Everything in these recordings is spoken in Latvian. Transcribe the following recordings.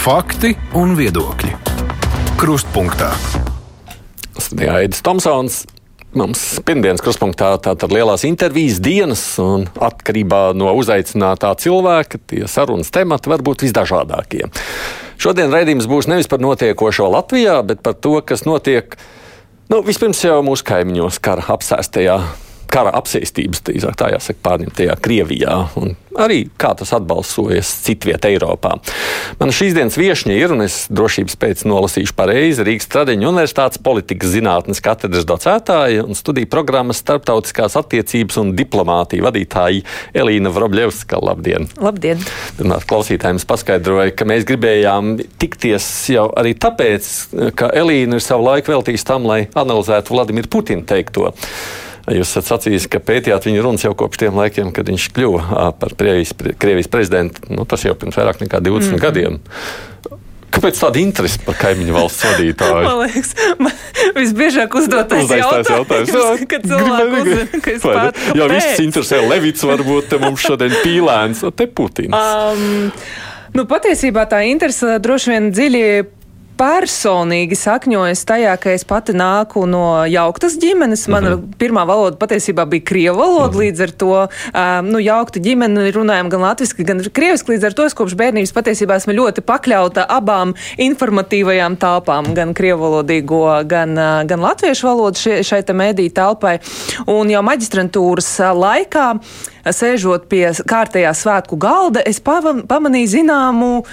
Fakti un viedokļi. Krustpunktā. Studijā Aidis Tomsons. Mums pirmdienas krustpunktā tātad lielās intervijas dienas, un atkarībā no uzaicinātā cilvēka tie sarunas temati var būt visdažādākie. Šodien raidījums būs nevis par notiekošo Latvijā, bet par to, kas notiek nu, vispirms jau mūsu kaimiņos, kara apsēstajā kara apsēstības, tā jāsaka, pārņemtajā Krievijā, un arī kā tas atbalsojas citvietā Eiropā. Mana šīs dienas viesņa ir, un es drošības pēc nolasīšu pareizi, Rīgas Tradiņu Universitātes politikas zinātnes katedras docētāja un studiju programmas starptautiskās attiecības un diplomātija vadītāja Elīna Vrobļevska. Labdien! Labdien! Pirmā klausītājiem paskaidroja, ka mēs gribējām tikties jau arī tāpēc, ka Elīna ir savu laiku veltījusi tam, lai analizētu Vladimiru Putinu teikto. Jūs esat sacījis, ka pētījāt viņa runas jau kopš tiem laikiem, kad viņš kļuva par Krievijas, Krievijas prezidentu. Nu, tas jau pirms vairāk nekā 20 mm gadiem. Kāpēc tāda interese par kaimiņu valsts vadītāju? man liekas, man visbiežāk uzdotais jautājums, jautājums. kad cilvēki uzzina, ka es pats. Jā, viss interesē Levits, varbūt te mums šodien pīlēns, te Putins. Um, nu, patiesībā tā interese droši vien dziļi personīgi sakņojas tajā, ka es pati nāku no jauktas ģimenes. Mana mm -hmm. pirmā valoda patiesībā bija krievu valoda, mm -hmm. līdz ar to um, nu, jaukta ģimene runājam gan latviešu, gan krieviski. Līdz ar to es kopš bērnības patiesībā esmu ļoti pakļauta abām informatīvajām telpām, gan krievu valodīgo, gan, gan latviešu valodu šai, šai mēdī telpai. Un jau maģistrantūras laikā sēžot pie kārtējā svētku galda, es pamanīju zināmu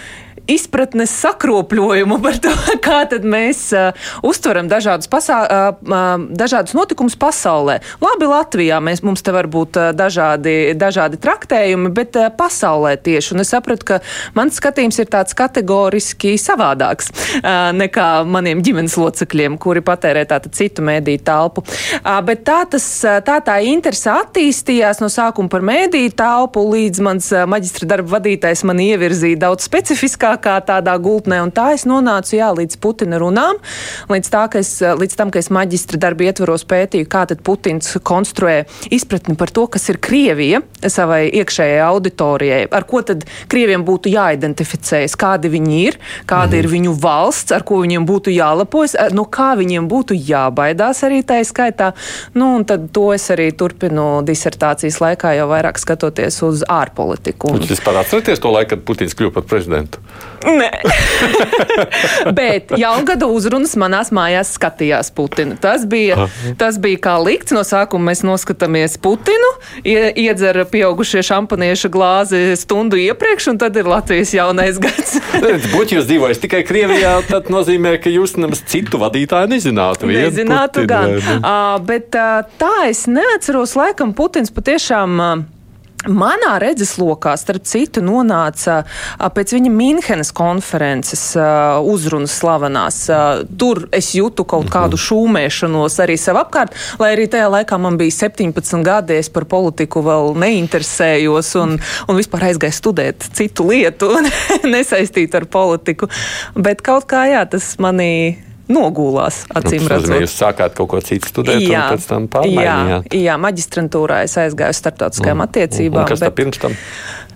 izpratnes sakropļojumu par to, kā mēs uh, uztveram dažādus, pasā, uh, dažādus notikumus pasaulē. Labi, Latvijā mēs, mums te var būt uh, dažādi, dažādi traktējumi, bet uh, pasaulē tieši. Un es sapratu, ka mans skatījums ir tāds kategoriski savādāks uh, nekā maniem ģimenes locekļiem, kuri patērē tātad citu mēdīju telpu. Uh, bet tā, tas, tā tā interese attīstījās no sākuma par mēdīju telpu līdz mans uh, maģistra darba vadītājs man ievirzīja daudz specifiskāk dziļākā tādā gultnē, un tā es nonācu jā, līdz Putina runām, līdz, tā, ka es, līdz tam, ka es maģistra darba ietvaros pētīju, kā tad Putins konstruē izpratni par to, kas ir Krievija savai iekšējai auditorijai, ar ko tad Krieviem būtu jāidentificējas, kādi viņi ir, kāda mhm. ir viņu valsts, ar ko viņiem būtu jālapojas, no kā viņiem būtu jābaidās arī tā skaitā. Nu, un tad to es arī turpinu disertācijas laikā, jau vairāk skatoties uz ārpolitiku. Jūs vispār atceraties to laiku, kad Putins kļuva par prezidentu? Nē, bet jaungada uzrunas manās mājās skatījās Putinu. Tas bija, tas bija kā likts. No sākuma mēs noskatāmies Putinu, iedzer pieaugušie šampanieša glāzi stundu iepriekš, un tad ir Latvijas jaunais gads. Būtu jūs dzīvojat tikai Krievijā, tad nozīmē, ka jūs nemaz citu vadītāju nezinātu. Nezinātu Putinu, gan. Uh, bet uh, tā es neatceros, laikam Putins patiešām. Uh, Manā redzeslokā, starp citu, nonāca pēc viņa Mīnhenes konferences uzrunas slavenās. Tur es jūtu kaut kādu šūmēšanos arī sev apkārt, lai arī tajā laikā man bija 17 gadi, es par politiku vēl neinteresējos un, un vispār aizgāju studēt citu lietu, nesaistīt ar politiku. Bet kaut kā jā, tas manī nogulās. Acīm nu, redzot, jūs sākāt kaut ko citu studēt, jā, un pēc tam pārmaiņojāt. Jā, jā, maģistrantūrā es aizgāju starptautiskajām mm. attiecībām. Un kas bet... pirms tam?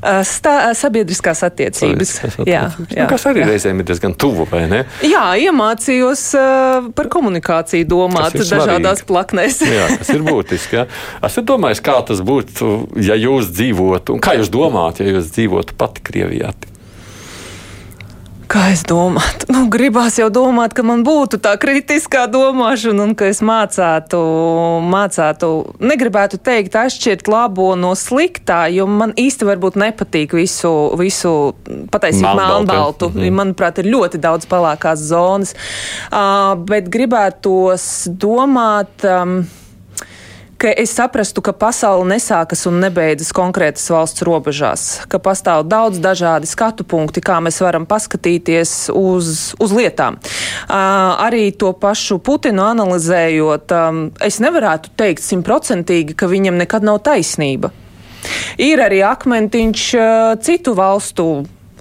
Stā, sabiedriskās attiecības. Sabiedriskās jā, attiecības. jā, nu, kas arī jā. reizēm ir diezgan tuvu, vai ne? Jā, iemācījos uh, par komunikāciju domāt dažādās plaknēs. jā, tas ir būtiski. Jā. Esat domājis, kā tas būtu, ja jūs dzīvotu, un kā jūs domājat, ja jūs dzīvotu pati Krievijā? Kā es domāju, nu, gribās jau domāt, ka man būtu tā kritiskā domāšana un ka es mācētu, mācētu, negribētu teikt, atšķirt labo no sliktā, jo man īsti varbūt nepatīk visu, visu patiesībā melnbaltu. Mm -hmm. Manuprāt, ir ļoti daudz pelēkās zonas, uh, bet gribētos domāt. Um, ka es saprastu, ka pasaule nesākas un nebeidzas konkrētas valsts robežās, ka pastāv daudz dažādi skatu punkti, kā mēs varam paskatīties uz, uz lietām. Uh, arī to pašu Putinu analizējot, um, es nevarētu teikt simtprocentīgi, ka viņam nekad nav taisnība. Ir arī akmentiņš uh, citu valstu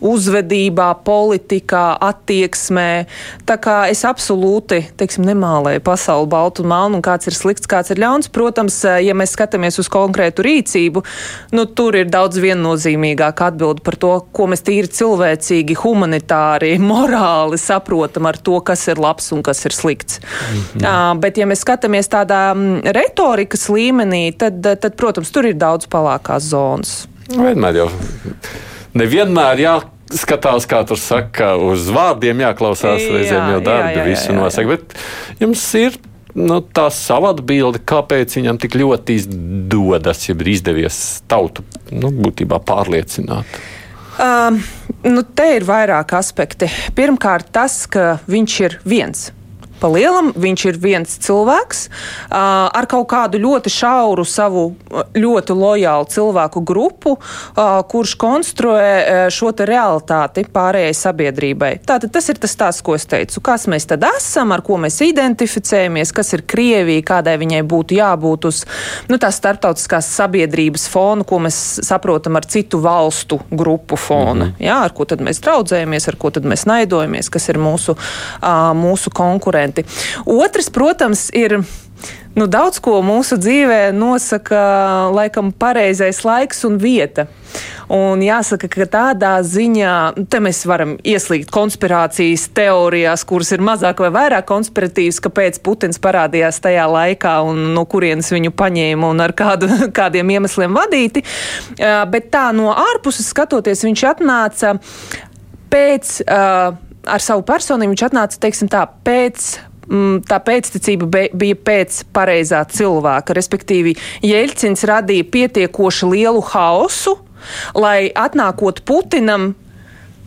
uzvedībā, politikā, attieksmē. Tā kā es absolūti teiksim, nemālēju pasauli baltu un melnu, un kāds ir slikts, kāds ir ļauns. Protams, ja mēs skatāmies uz konkrētu rīcību, nu, tur ir daudz viennozīmīgāk atbildi par to, ko mēs tīri cilvēcīgi, humanitāri, morāli saprotam ar to, kas ir labs un kas ir slikts. Mhm. Uh, bet, ja mēs skatāmies tādā retorikas līmenī, tad, tad, protams, tur ir daudz palākās zonas. Vienmēr jau nevienmēr jāskatās, kā tur saka, uz vārdiem jāklausās, jā, reizēm jau darbi jā, jā, visu nosaka. Bet jums ir nu, tā sava atbilde, kāpēc viņam tik ļoti izdodas, ja ir izdevies tautu nu, būtībā pārliecināt. Um, nu, te ir vairāk aspekti. Pirmkārt, tas, ka viņš ir viens. Pa lielam viņš ir viens cilvēks ar kaut kādu ļoti šauru savu ļoti lojālu cilvēku grupu, kurš konstruē šo te realitāti pārējai sabiedrībai. Tātad tas ir tas tās, ko es teicu. Kas mēs tad esam, ar ko mēs identificējamies, kas ir Krievija, kādai viņai būtu jābūt uz nu, tās starptautiskās sabiedrības fona, ko mēs saprotam ar citu valstu grupu fona. -hmm. Jā, ar ko tad mēs draudzējamies, ar ko tad mēs naidojamies, kas ir mūsu, mūsu konkurenti instrumenti. Otrs, protams, ir. Nu, daudz ko mūsu dzīvē nosaka laikam pareizais laiks un vieta. Un jāsaka, ka tādā ziņā te mēs varam ieslīgt konspirācijas teorijās, kuras ir mazāk vai vairāk konspiratīvas, kāpēc Putins parādījās tajā laikā un no kurienes viņu paņēma un ar kādu, kādiem iemesliem vadīti. Bet tā no ārpuses skatoties, viņš atnāca pēc. Uh, ar savu personību viņš atnāca, teiksim tā, pēc mm, tā pēctecība bija pēc pareizā cilvēka. Respektīvi, Jeļcins radīja pietiekoši lielu hausu, lai atnākot Putinam,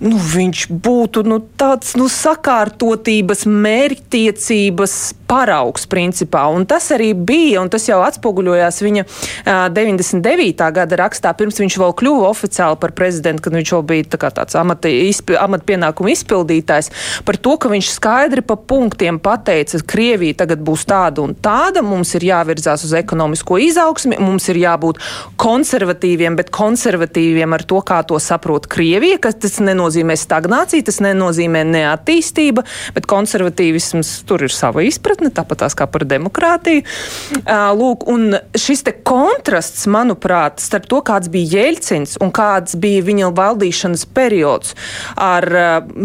nu, viņš būtu nu, tāds nu, sakārtotības, mērķtiecības paraugs principā. Un tas arī bija, un tas jau atspoguļojās viņa uh, 99. gada rakstā, pirms viņš vēl kļuva oficiāli par prezidentu, kad viņš vēl bija tā tāds amata, izpi, amata pienākumu izpildītājs, par to, ka viņš skaidri pa punktiem pateica, ka Krievija tagad būs tāda un tāda, mums ir jāvirzās uz ekonomisko izaugsmi, mums ir jābūt konservatīviem, bet konservatīviem ar to, kā to saprot Krievija, kas tas nenozīmē stagnācija, tas nenozīmē neattīstība, bet konservatīvisms tur ir sava izpratne tāpat tās kā par demokrātiju. Lūk, un šis te kontrasts, manuprāt, starp to, kāds bija Jēlcins un kāds bija viņa valdīšanas periods, ar,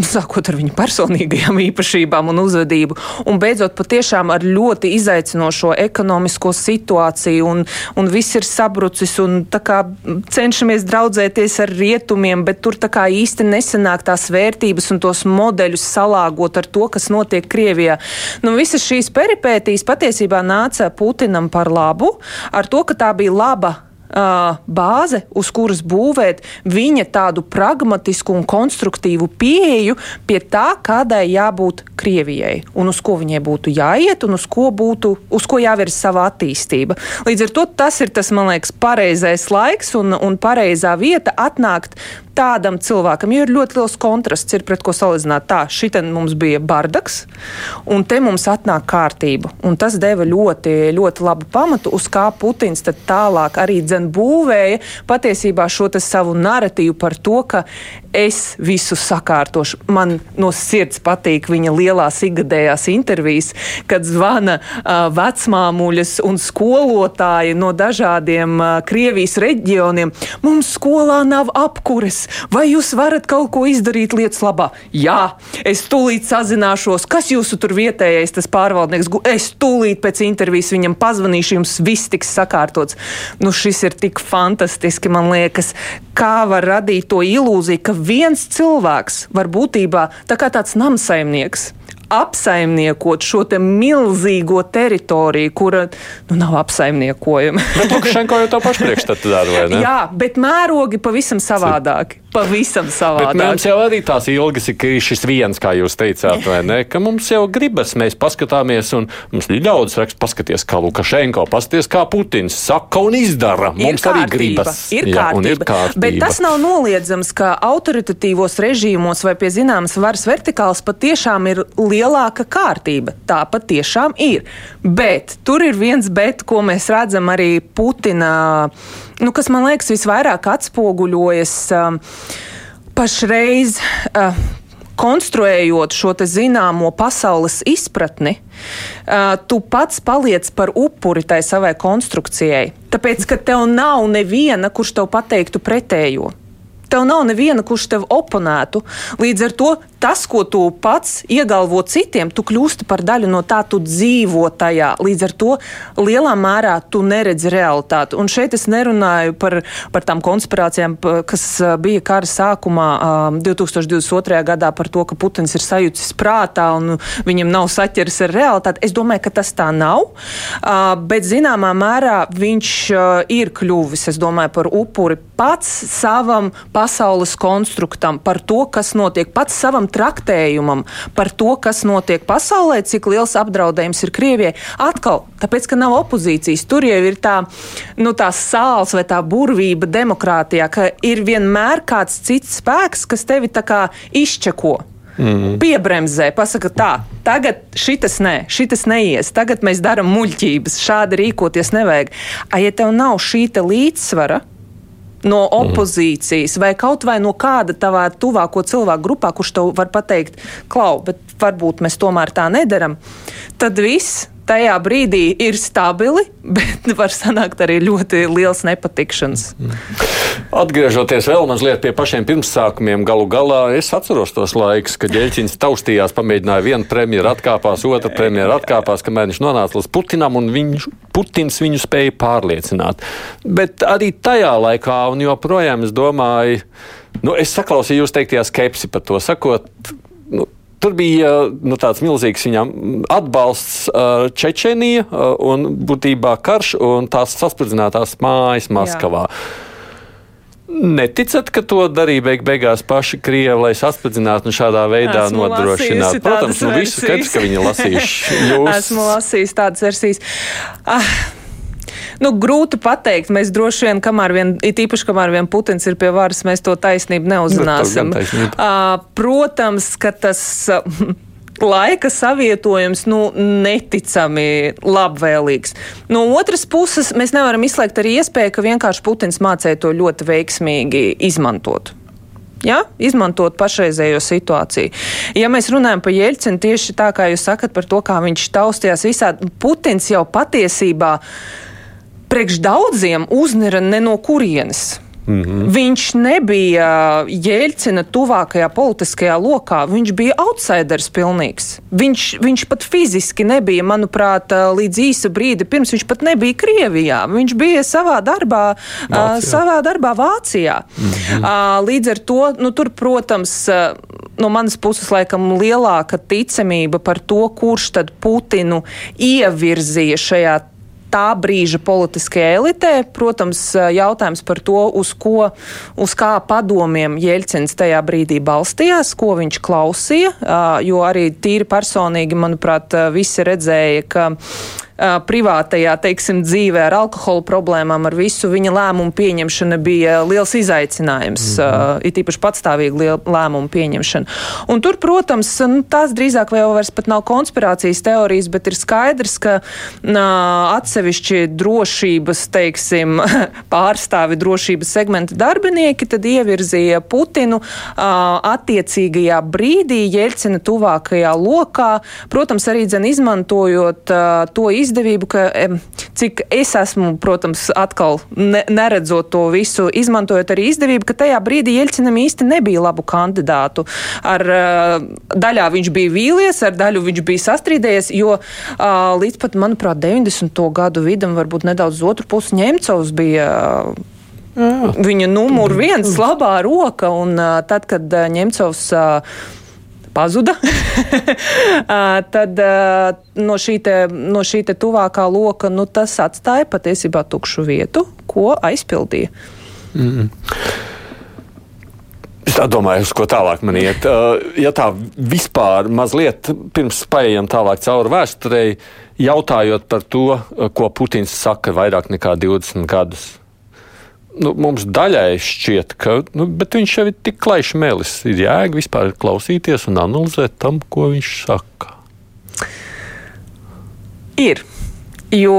sākot ar viņa personīgajām īpašībām un uzvedību, un beidzot patiešām ar ļoti izaicinošo ekonomisko situāciju, un, un viss ir sabrucis, un kā cenšamies draudzēties ar rietumiem, bet tur tā kā īsti nesenāk tās vērtības un tos modeļus salāgot ar to, kas notiek Krievijā. Nu, visas šīs peripētīs patiesībā nāca Putinam par labu, ar to, ka tā bija laba bāze, uz kuras būvēt viņa tādu pragmatisku un konstruktīvu pieeju pie tā, kādai jābūt Krievijai, un uz ko viņai būtu jāiet, un uz ko, būtu, uz ko jāvirz sava attīstība. Līdz ar to tas ir tas, man liekas, pareizais laiks un, un pareizā vieta atnākt tādam cilvēkam, jo ir ļoti liels kontrasts, ir pret ko salīdzināt. Tā, šitien mums bija bardaks, un te mums atnāk kārtība. Un tas deva ļoti, ļoti labu pamatu, uz kā Putins tālāk arī dzen būvēja patiesībā šo savu narratīvu par to, ka es visu sakārtošu. Man no sirds patīk viņa lielās ikgadējās intervijas, kad zvana uh, vecmāmuļas un skolotāji no dažādiem uh, Krievijas reģioniem. Mums skolā nav apkures, vai jūs varat kaut ko izdarīt lietas labā? Jā, es tūlīt sazināšos, kas jūsu tur vietējais tas pārvaldnieks. Es tūlīt pēc intervijas viņam pazvanīšu, jums viss tiks sakārtots. Nu, šis ir tik fantastiski, man liekas, kā var radīt to ilūziju, ka viens cilvēks var būtībā tā kā tāds namsaimnieks apsaimniekot šo te milzīgo teritoriju, kura nu, nav apsaimniekojama. bet Lukašenko jau to pašu priekšstatu dara, vai ne? Jā, bet mērogi pavisam savādāki. Pavisam savādāk. Bet mums jau arī tās ilgas ir šis viens, kā jūs teicāt, vai ne? Ka mums jau gribas, mēs paskatāmies, un mums ļaudis raksta, paskaties, kā Lukašenko, paskaties, kā Putins saka un izdara. Mums ir arī gribas. Ir Jā, kārtība. ir kārtība. Bet tas nav noliedzams, ka autoritatīvos režīmos vai pie zināmas varas vertikāls patiešām ir liela lielāka kārtība. Tā patiešām ir. Bet tur ir viens bet, ko mēs redzam arī Putina, nu, kas man liekas visvairāk atspoguļojas. Um, pašreiz. Uh, konstruējot šo zināmo pasaules izpratni, uh, tu pats paliec par upuri tai savai konstrukcijai. Tāpēc, ka tev nav neviena, kurš tev pateiktu pretējo. Tev nav neviena, kurš tev oponētu. Līdz ar to tas, ko tu pats iegalvo citiem, tu kļūsti par daļu no tā, tu dzīvo tajā. Līdz ar to lielā mērā tu neredzi realitāti. Un šeit es nerunāju par, par tām konspirācijām, kas bija kara sākumā 2022. gadā par to, ka Putins ir sajūtis prātā un viņam nav saķeris ar realitāti. Es domāju, ka tas tā nav, bet zināmā mērā viņš ir kļuvis, es domāju, par upuri pats savam pasaules konstruktam, par to, kas notiek pats savam traktējumam par to, kas notiek pasaulē, cik liels apdraudējums ir Krievijai. Atkal, tāpēc, ka nav opozīcijas, tur jau ir tā, nu, tā sāls vai tā burvība demokrātijā, ka ir vienmēr kāds cits spēks, kas tevi tā kā izčeko. Mm. Piebremzē, pasaka, tā, tagad šis nē, šis neies, tagad mēs darām muļķības, šādi rīkoties nevajag. A, ja tev nav šī līdzsvara, no opozīcijas vai kaut vai no kāda tavā tuvāko cilvēku grupā, kurš tev var pateikt, klau, bet varbūt mēs tomēr tā nedaram, tad viss tajā brīdī ir stabili, bet var sanākt arī ļoti liels nepatikšanas. Atgriežoties vēl mazliet pie pašiem pirmsākumiem, galu galā es atceros tos laikus, kad Ģeļķins taustījās, pamēģināja vienu premjeru atkāpās, otru premjeru atkāpās, kamēr viņš nonāca līdz Putinam, un viņš, Putins viņu spēja pārliecināt. Bet arī tajā laikā, un joprojām es domāju, nu, es saklausīju jūs teiktajā skepsi par to, sakot, nu, Tur bija nu, tāds milzīgs viņam atbalsts uh, Čečenija uh, un būtībā karš un tās saspridzinātās mājas Maskavā. Jā. Neticat, ka to darīja beig beigās paši krievi, lai saspridzinātu un šādā veidā Esmu nodrošinātu? Protams, nu visu skaidrs, ka viņi lasījuši. Jūs... Esmu lasījis tādas versijas. Ah. Nu, grūti pateikt. Mēs droši vien, kamēr vien, it īpaši, kamēr vien Putins ir pie varas, mēs to taisnību neuzzināsim. Nu, uh, protams, ka tas. Uh, laika savietojums nu, neticami labvēlīgs. No otras puses, mēs nevaram izslēgt arī iespēju, ka vienkārši Putins mācīja to ļoti veiksmīgi izmantot. Ja? Izmantot pašreizējo situāciju. Ja mēs runājam par Jeļcinu tieši tā, kā jūs sakat par to, kā viņš taustījās visādi, Putins jau patiesībā uh, priekš daudziem uznira ne no kurienes. Mm -hmm. Viņš nebija Jēlcina tuvākajā politiskajā lokā. Viņš bija outsiders pilnīgs. Viņš, viņš pat fiziski nebija, manuprāt, līdz īsa brīdi pirms viņš pat nebija Krievijā. Viņš bija savā darbā, Vācijā. Uh, savā darbā Vācijā. Mm -hmm. uh, līdz ar to, nu, tur, protams, uh, no manas puses laikam lielāka ticamība par to, kurš tad Putinu ievirzīja šajā tā brīža politiskajai elitē. Protams, jautājums par to, uz ko, uz kā padomiem Jeļcins tajā brīdī balstījās, ko viņš klausīja, jo arī tīri personīgi, manuprāt, visi redzēja, ka privātajā, teiksim, dzīvē ar alkohola problēmām, ar visu viņa lēmumu pieņemšana bija liels izaicinājums, mm -hmm. it īpaši patstāvīga lēmumu pieņemšana. Un tur, protams, nu, tās drīzāk vēl vairs pat nav konspirācijas teorijas, bet ir skaidrs, ka atsevišķi drošības, teiksim, pārstāvi drošības segmenta darbinieki tad ievirzīja Putinu attiecīgajā brīdī Jeļcina tuvākajā lokā, protams, arī dzen izmantojot to izdevumu, izdevību, ka cik es esmu, protams, atkal ne, neredzot to visu, izmantojot arī izdevību, ka tajā brīdī Jeļcinam īsti nebija labu kandidātu. Ar daļā viņš bija vīlies, ar daļu viņš bija sastrīdējies, jo līdz pat, manuprāt, 90. gadu vidam, varbūt nedaudz otru pusi Ņemcovs bija. Viņa numur viens labā roka, un tad, kad Ņemcovs uh, pazuda, tad no šī, te, no šī te tuvākā loka nu, tas atstāja patiesībā tukšu vietu, ko aizpildīja. Mm -mm. Es domāju, uz ko tālāk man iet. Ja tā vispār mazliet pirms paējam tālāk cauri vēsturei, jautājot par to, ko Putins saka vairāk nekā 20 gadus nu, mums daļai šķiet, ka nu, viņš jau ir tik klajš mēlis. Ir jēga vispār klausīties un analizēt tam, ko viņš saka. Ir. Jo.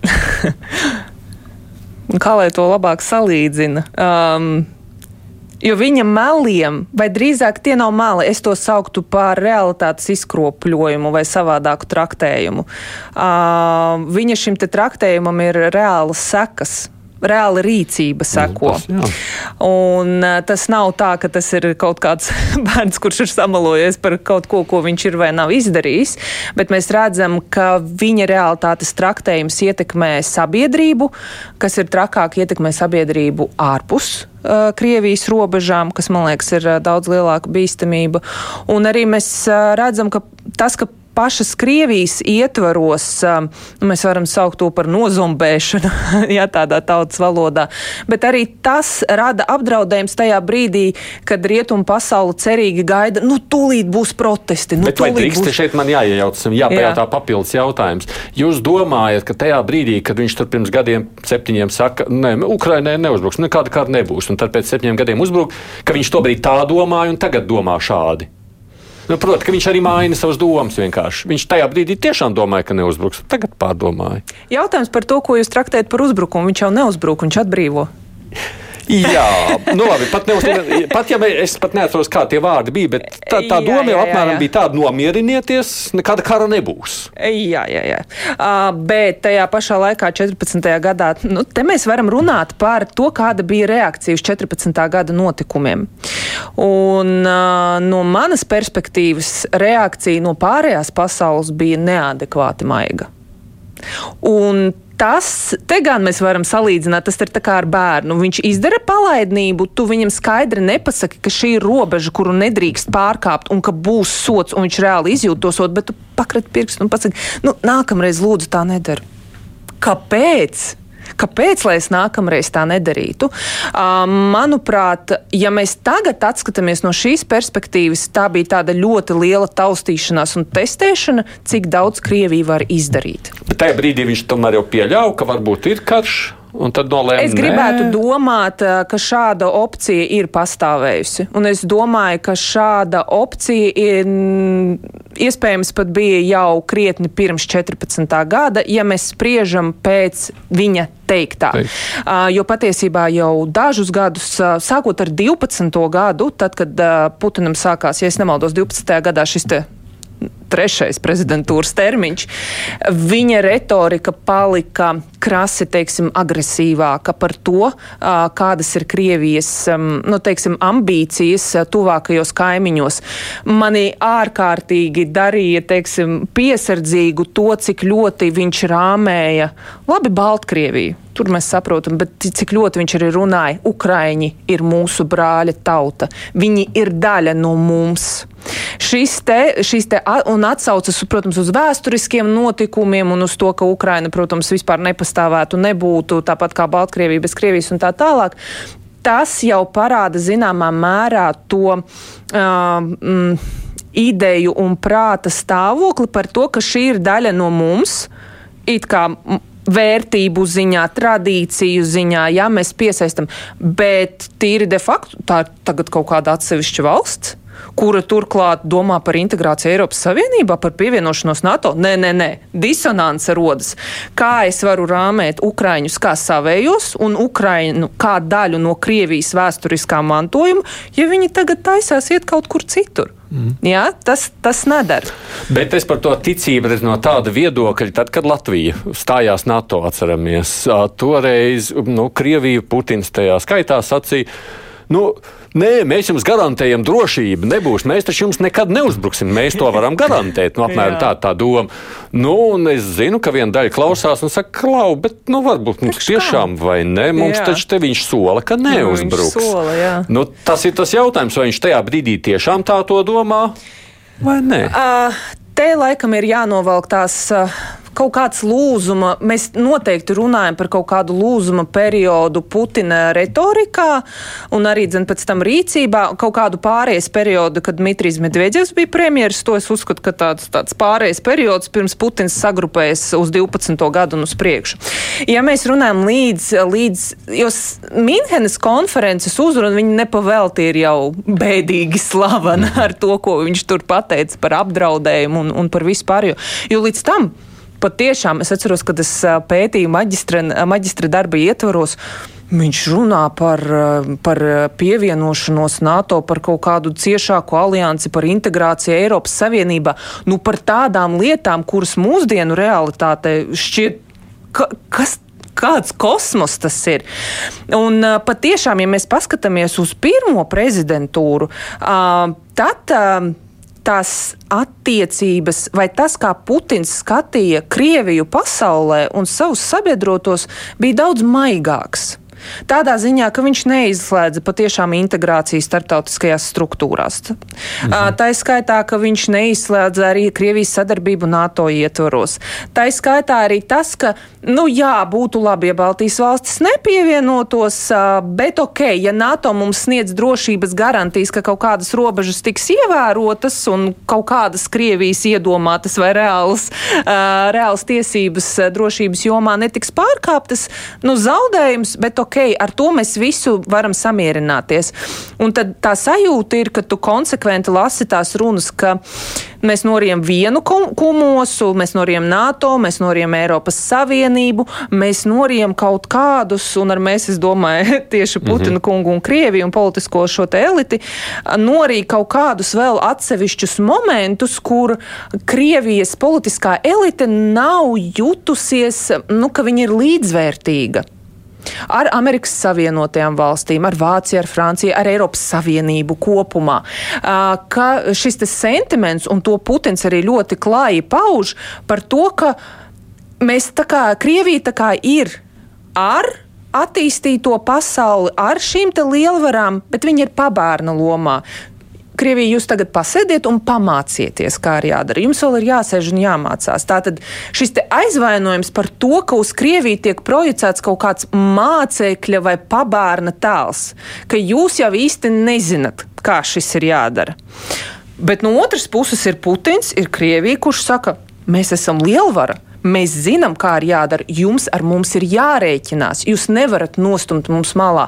kā lai to labāk salīdzina? Um, Jo viņa meliem, vai drīzāk tie nav meli, es to sauktu par realitātes izkropļojumu vai savādāku traktējumu. Uh, viņa šim traktējumam ir reālas sekas reāla rīcība seko. Nu, tas, un uh, tas nav tā, ka tas ir kaut kāds bērns, kurš ir samalojies par kaut ko, ko viņš ir vai nav izdarījis, bet mēs redzam, ka viņa realitātes traktējums ietekmē sabiedrību, kas ir trakāk ietekmē sabiedrību ārpus Krievijas robežām, kas, man liekas, ir daudz lielāka bīstamība. Un arī mēs redzam, ka tas, ka pašas Krievijas ietvaros, um, mēs varam saukt to par nozombēšanu, ja tādā tautas valodā, bet arī tas rada apdraudējums tajā brīdī, kad rietumu pasauli cerīgi gaida, nu, tūlīt būs protesti. Nu, bet vai drīkst būs... šeit man jāiejaucas un jāpajautā Jā. papildus jautājums? Jūs domājat, ka tajā brīdī, kad viņš tur pirms gadiem septiņiem saka, ne, Ukrainai neuzbruks, nekāda kāda nebūs, un tad pēc septiņiem gadiem uzbruk, ka viņš tobrīd tā domāja un tagad domā šādi? Nu, Protams, ka viņš arī maina savas domas. Vienkārši. Viņš tajā brīdī tiešām domāja, ka neuzbruks. Tagad pārdomāja. Jautājums par to, ko jūs traktējat par uzbrukumu. Viņš jau neuzbruk, viņš atbrīvo. Jā, nu labi, pat, neuz, pat ja es pat neatceros, kā tie vārdi bija, bet tā, tā doma jā, jā, jau apmēram jā, jā. bija tāda: nomierinieties, nekāda kara nebūs. Jā, jā, jā. Uh, bet tajā pašā laikā, 14. gadā, nu, te mēs varam runāt par to, kāda bija reakcija uz 14. gada notikumiem. Un uh, no manas perspektīvas reakcija no pārējās pasaules bija neadekvāti maiga. Un tas, te gan mēs varam salīdzināt, tas ir kā ar bērnu. Viņš izdara palaidnību, tu viņam skaidri nepasaki, ka šī ir robeža, kuru nedrīkst pārkāpt, un ka būs sots, un viņš reāli izjūt to sodu, bet tu pakrat pirkstu un pasaki, nu, nākamreiz lūdzu tā nedara. Kāpēc? Kāpēc lai es nākamreiz tā nedarītu? Manuprāt, ja mēs tagad atskatāmies no šīs perspektīvas, tā bija tāda ļoti liela taustīšanās un testēšana, cik daudz Krievija var izdarīt. Bet tajā brīdī viņš tomēr jau pieļāva, ka varbūt ir karš. Nolēma, es gribētu nē. domāt, eh, ka šāda opcija ir pastāvējusi. Un es domāju, ka šāda opcija ir, iespējams pat bija jau krietni pirms 14. gada, ja mēs spriežam pēc viņa teiktā. Teikt. Uh, jo patiesībā jau dažus gadus, uh, sākot ar 12. gadu, tad, kad uh, Putinam sākās, ja es nemaldos, 12. gadā šis te trešais prezidentūras termiņš, viņa retorika palika krasi, teiksim, agresīvāka par to, kādas ir Krievijas, nu, teiksim, ambīcijas tuvākajos kaimiņos. Mani ārkārtīgi darīja, teiksim, piesardzīgu to, cik ļoti viņš rāmēja, labi, Baltkrieviju. Tur mēs saprotam, bet cik ļoti viņš arī runāja, Ukraiņi ir mūsu brāļa tauta. Viņi ir daļa no mums. Šis te, šis te un atsaucas, protams, uz vēsturiskiem notikumiem un uz to, ka Ukraina, protams, vispār nepastāvētu, nebūtu tāpat kā Baltkrievija bez Krievijas un tā tālāk. Tas jau parāda zināmā mērā to. Uh, mm, ideju un prāta stāvokli par to, ka šī ir daļa no mums. It kā vērtību ziņā, tradīciju ziņā, ja mēs piesaistam, bet tīri de facto tā ir tagad kaut kāda atsevišķa valsts kura turklāt domā par integrāciju Eiropas Savienībā, par pievienošanos NATO. Nē, nē, nē, disonance rodas. Kā es varu rāmēt Ukraiņus kā savējos un Ukraiņu kā daļu no Krievijas vēsturiskā mantojuma, ja viņi tagad taisās iet kaut kur citur? Mm. Jā, tas, tas nedara. Bet es par to ticību redzu no tāda viedokļa, tad, kad Latvija stājās NATO, atceramies, toreiz nu, Krievija, Putins tajā skaitā sacīja. Nu, Nē, mēs jums garantējam drošību. Nebūs. Mēs taču jums nekad neuzbruksim. Mēs to varam garantēt. Nu, apmēram tā, tā doma. Nu, es zinu, ka viena daļa klausās un saka, klau, bet nu, varbūt mums tiešām vai ne. Mums jā. taču te viņš sola, ka neuzbruks. Nu, sola, jā. nu, tas ir tas jautājums, vai viņš tajā brīdī tiešām tā to domā vai nē. Uh, te laikam ir jānovelk tās. Uh, kaut kāds lūzuma, mēs noteikti runājam par kaut kādu lūzuma periodu Putina retorikā un arī dzen, pēc tam rīcībā, kaut kādu pārējais periodu, kad Dmitrijs Medvedevs bija premjeras. To es uzskatu, ka tāds, tāds pārējais periods pirms Putins sagrupējas uz 12. gadu un uz priekšu. Ja mēs runājam līdz, līdz jo Minhenes konferences uzruna, viņa nepavelti ir jau bēdīgi slavena ar to, ko viņš tur pateica par apdraudējumu un, un par vispār. Jo, jo līdz tam patiešām es atceros, kad es pētīju maģistra, maģistra darba ietvaros. Viņš runā par, par pievienošanos NATO, par kaut kādu ciešāku aliansi, par integrāciju Eiropas Savienībā. Nu, par tādām lietām, kuras mūsdienu realitāte šķiet, ka, kas kāds kosmos tas ir. Un patiešām, ja mēs paskatāmies uz pirmo prezidentūru, tad. Tās attiecības, vai tas, kā Putins skatīja Krieviju pasaulē un savus sabiedrotos, bija daudz maigāks. Tādā ziņā, ka viņš neizslēdza patiešām integrāciju starptautiskajās struktūrās. Mhm. Tā ir skaitā, ka viņš neizslēdza arī Krievijas sadarbību NATO ietvaros. Tā ir skaitā arī tas, ka, nu jā, būtu labi, ja Baltijas valstis nepievienotos, bet ok, ja NATO mums sniedz drošības garantijas, ka kaut kādas robežas tiks ievērotas un kaut kādas Krievijas iedomātas vai reālas, reālas tiesības drošības jomā netiks pārkāptas, nu zaudējums, bet ok ar to mēs visu varam samierināties. Un tad tā sajūta ir, ka tu konsekventi lasi tās runas, ka mēs norijam vienu kumosu, mēs norijam NATO, mēs norijam Eiropas Savienību, mēs norijam kaut kādus, un ar mēs, es domāju, tieši Putina mm -hmm. kungu un Krieviju un politisko šo te eliti, norīja kaut kādus vēl atsevišķus momentus, kur Krievijas politiskā elite nav jutusies, nu, ka viņa ir līdzvērtīga ar Amerikas Savienotajām valstīm, ar Vāciju, ar Franciju, ar Eiropas Savienību kopumā. Ka šis sentiments, un to Putins arī ļoti klāji pauž, par to, ka mēs tā kā Krievija tā kā ir ar attīstīto pasauli ar šīm lielvarām, bet viņi ir pabērna lomā. Krievija, jūs tagad pasēdiet un pamācieties, kā ir jādara. Jums vēl ir jāsēž un jāmācās. Tātad šis aizvainojums par to, ka uz Krieviju tiek projicēts kaut kāds mācekļa vai pabērna tēls, ka jūs jau īsti nezināt, kā šis ir jādara. Bet no otras puses ir Putins, ir Krievija, kurš saka, mēs esam lielvara Mēs zinām, kā ir jādara. Jums ar mums ir jārēķinās. Jūs nevarat nostumt mums malā.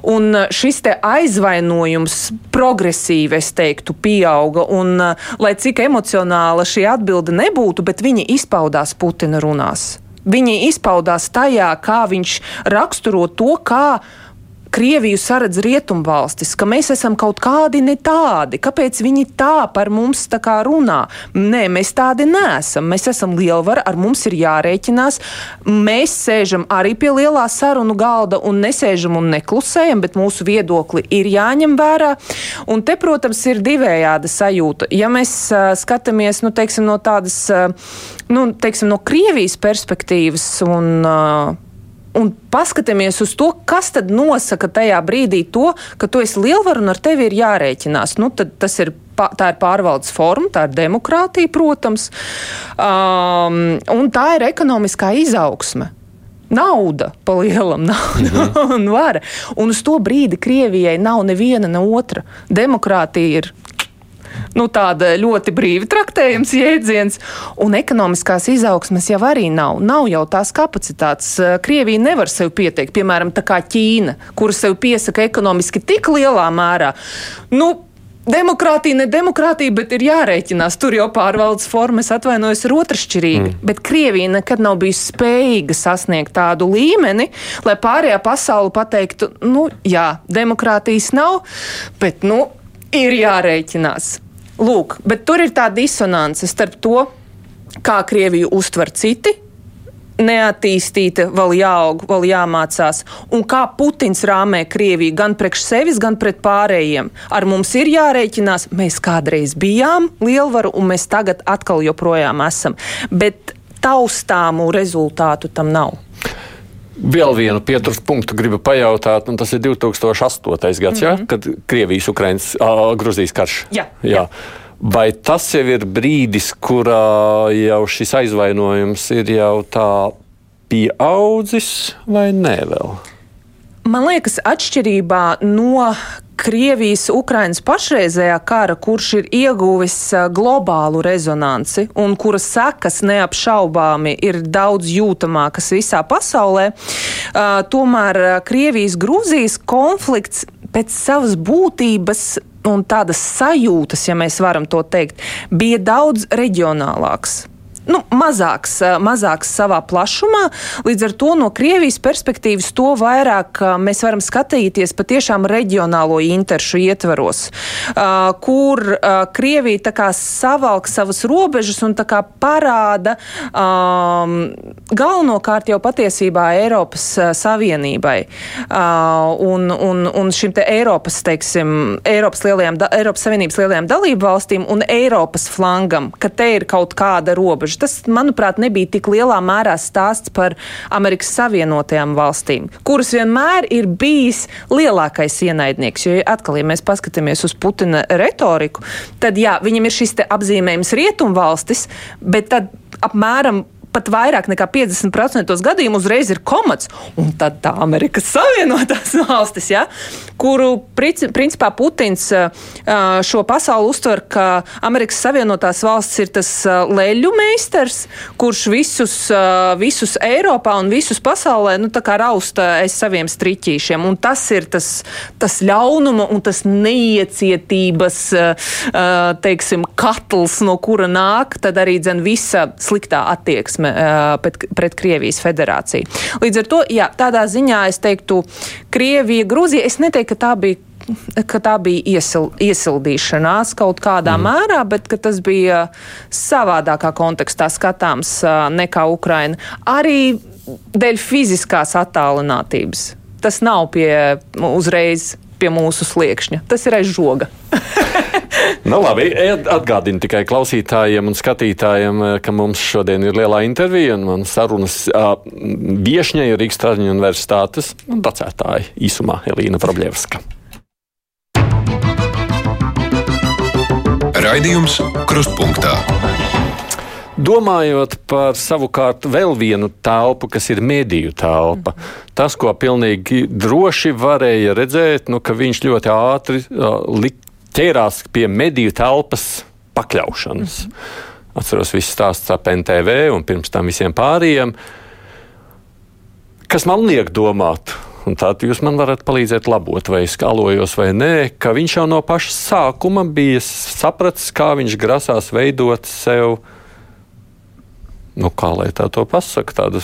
Un uh, šis aizvainojums progresīvi, es teiktu, pieauga. Un, uh, lai cik emocionāla šī atbilde nebūtu, bet viņa izpaudās Putina runās. Viņi izpaudās tajā, kā viņš raksturo to, kā Krieviju saredz rietumvalstis, ka mēs esam kaut kādi ne tādi, kāpēc viņi tā par mums tā kā runā. Nē, mēs tādi neesam. Mēs esam lielvara, ar mums ir jārēķinās. Mēs sēžam arī pie lielā sarunu galda un nesēžam un neklusējam, bet mūsu viedokli ir jāņem vērā. Un te, protams, ir divējāda sajūta. Ja mēs uh, skatāmies, nu, teiksim, no tādas, uh, nu, teiksim, no Krievijas perspektīvas un uh, un paskatāmies uz to, kas tad nosaka tajā brīdī to, ka tu esi lielvaru un ar tevi ir jārēķinās. Nu, tas ir tā ir pārvaldes forma, tā ir demokrātija, protams, um, un tā ir ekonomiskā izaugsme. Nauda pa lielam, nauda mhm. un vara. Un uz to brīdi Krievijai nav neviena ne otra. Demokrātija ir nu, tāda ļoti brīvi traktējams jēdziens, un ekonomiskās izaugsmes jau arī nav. Nav jau tās kapacitātes. Krievija nevar sev pieteikt, piemēram, tā kā Ķīna, kura sev piesaka ekonomiski tik lielā mērā. Nu, Demokrātija, ne demokrātija, bet ir jārēķinās. Tur jau pārvaldes formas atvainojas ir otršķirīgi. Mm. Bet Krievija nekad nav bijusi spējīga sasniegt tādu līmeni, lai pārējā pasaule pateiktu, nu, jā, demokrātijas nav, bet, nu, ir jārēķinās. Lūk, bet tur ir tā disonance starp to, kā Krieviju uztver citi, neattīstīta, vēl jāaug, vēl jāmācās. Un kā Putins rāmē Krieviju gan priekš sevis, gan pret pārējiem. Ar mums ir jārēķinās, mēs kādreiz bijām lielvaru, un mēs tagad atkal joprojām esam. Bet taustāmu rezultātu tam nav. Vēl vienu pieturas punktu gribu pajautāt, un tas ir 2008. gads, mm -hmm. ja, kad Krievijas, Ukrainas, uh, Gruzijas karš. Jā, jā. jā. Vai tas jau ir brīdis, kurā jau šis aizvainojums ir jau tā pieaudzis, vai nē vēl? Man liekas, atšķirībā no Krievijas, Ukrainas pašreizējā kara, kurš ir ieguvis globālu rezonanci un kura sekas neapšaubāmi ir daudz jūtamākas visā pasaulē, tomēr Krievijas, Grūzijas konflikts pēc savas būtības un tādas sajūtas, ja mēs varam to teikt, bija daudz reģionālāks. Nu, mazāks, mazāks savā plašumā. Līdz ar to no Krievijas perspektīvas to vairāk mēs varam skatīties patiešām reģionālo interšu ietvaros, kur Krievija tā kā savalk savas robežas un tā kā parāda um, galvenokārt jau patiesībā Eiropas Savienībai un, un, un šim te Eiropas, teiksim, Eiropas, lielajām, Eiropas Savienības lielajām dalību valstīm un Eiropas flangam, ka te ir kaut kāda robeža robežu. Tas, manuprāt, nebija tik lielā mērā stāsts par Amerikas Savienotajām valstīm, kuras vienmēr ir bijis lielākais ienaidnieks. Jo atkal, ja mēs paskatāmies uz Putina retoriku, tad jā, viņam ir šis apzīmējums rietumvalstis, bet tad apmēram pat vairāk nekā 50% gadījumu uzreiz ir komats. Un tad tā Amerikas Savienotās valstis, ja, kuru principā Putins šo pasauli uztver, ka Amerikas Savienotās valstis ir tas leļu meistars, kurš visus, visus Eiropā un visus pasaulē nu, rausta aiz saviem striķīšiem. Un tas ir tas, tas ļaunuma un tas neiecietības teiksim, katls, no kura nāk arī visa sliktā attieksme attieksme pret, pret Krievijas federāciju. Līdz ar to, jā, tādā ziņā es teiktu, Krievija, Grūzija, es neteiktu, ka tā bija ka tā bija iesil, iesildīšanās kaut kādā mm. mērā, bet tas bija savādākā kontekstā skatāms nekā Ukraina. Arī dēļ fiziskās attālinātības. Tas nav pie uzreiz pie mūsu sliekšņa. Tas ir aiz žoga. nu, labi, atgādinu tikai klausītājiem un skatītājiem, eh, ka mums šodien ir lielā intervija un man sarunas uh, viešņa ir Rīgas Traģiņu universitātes docētāja īsumā Elīna Vrabļevska. Raidījums Krustpunktā. Domājot par savukārt vēl vienu telpu, kas ir mediju telpa, tas, ko pilnīgi droši varēja redzēt, nu, ka viņš ļoti ātri uh, ķērās pie mediju telpas pakļaušanas. Mm. Atceros visu stāstu ap NTV un pirms tam visiem pārējiem, kas man liek domāt. Un tad jūs man varat palīdzēt labot, vai es kalojos vai nē, ka viņš jau no paša sākuma bija sapratis, kā viņš grasās veidot sev nu, kā lai tā to pasaka, tādu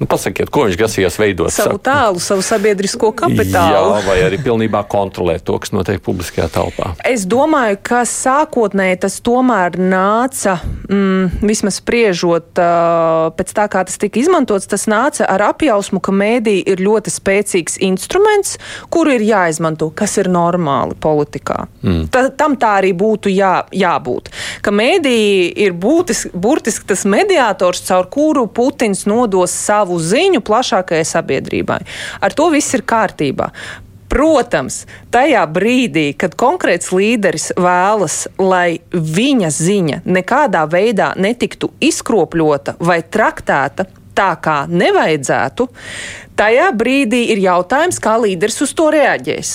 Nu, pasakiet, ko viņš grasījās veidot? Savu tēlu, savu sabiedrisko kapitālu. Jā, vai arī pilnībā kontrolēt to, kas notiek publiskajā telpā. Es domāju, ka sākotnēji tas tomēr nāca, mm, vismaz spriežot uh, pēc tā, kā tas tika izmantots, tas nāca ar apjausmu, ka mēdī ir ļoti spēcīgs instruments, kuru ir jāizmanto, kas ir normāli politikā. Mm. Ta, tam tā arī būtu jā, jābūt. Ka mēdī ir būtis, burtiski tas mediātors, caur kuru Putins nodos savu ziņu plašākajai sabiedrībai. Ar to viss ir kārtībā. Protams, tajā brīdī, kad konkrēts līderis vēlas, lai viņa ziņa nekādā veidā netiktu izkropļota vai traktēta tā, kā nevajadzētu, tajā brīdī ir jautājums, kā līderis uz to reaģēs.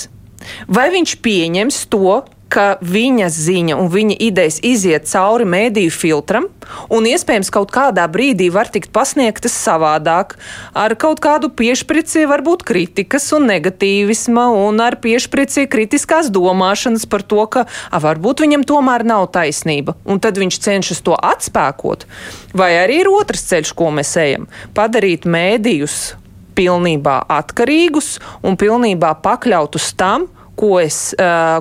Vai viņš pieņems to, ka viņa ziņa un viņa idejas iziet cauri mēdīju filtram, un iespējams kaut kādā brīdī var tikt pasniegtas savādāk, ar kaut kādu piešprici, varbūt kritikas un negatīvisma, un ar piešprici kritiskās domāšanas par to, ka a, varbūt viņam tomēr nav taisnība, un tad viņš cenšas to atspēkot. Vai arī ir otrs ceļš, ko mēs ejam - padarīt mēdījus pilnībā atkarīgus un pilnībā pakļautus tam, ko es,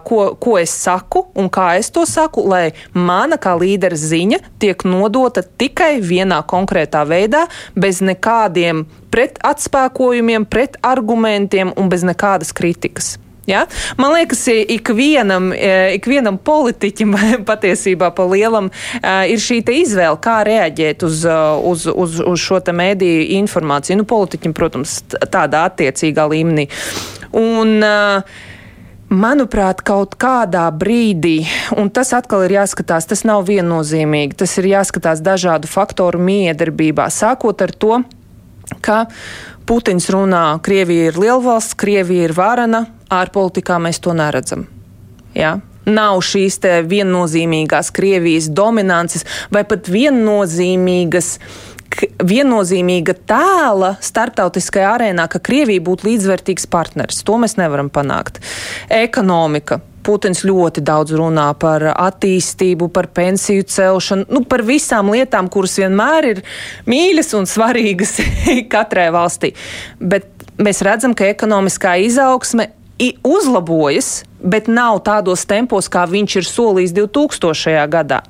ko, ko es saku un kā es to saku, lai mana kā līdera ziņa tiek nodota tikai vienā konkrētā veidā, bez nekādiem pretatspēkojumiem, pretargumentiem un bez nekādas kritikas. Ja? Man liekas, ikvienam, ikvienam politiķim patiesībā pa lielam ir šī izvēle, kā reaģēt uz, uz, uz, uz šo mēdīju informāciju. Nu, politiķim, protams, tādā attiecīgā līmenī. Un, uh, Manuprāt, kaut kādā brīdī, un tas atkal ir jāskatās, tas nav viennozīmīgi, tas ir jāskatās dažādu faktoru miedarbībā, sākot ar to, ka Putins runā, Krievija ir lielvalsts, Krievija ir varana, ārpolitikā mēs to neredzam. Ja? Nav šīs viennozīmīgās Krievijas dominances vai pat viennozīmīgas viennozīmīga tēla starptautiskajā arēnā, ka Krievija būtu līdzvērtīgs partneris. To mēs nevaram panākt. Ekonomika Putins ļoti daudz runā par attīstību, par pensiju celšanu, nu, par visām lietām, kuras vienmēr ir mīļas un svarīgas katrai valstī. Bet mēs redzam, ka ekonomiskā izaugsme uzlabojas, bet nav tādos tempos, kā viņš ir solījis 2000. gadā.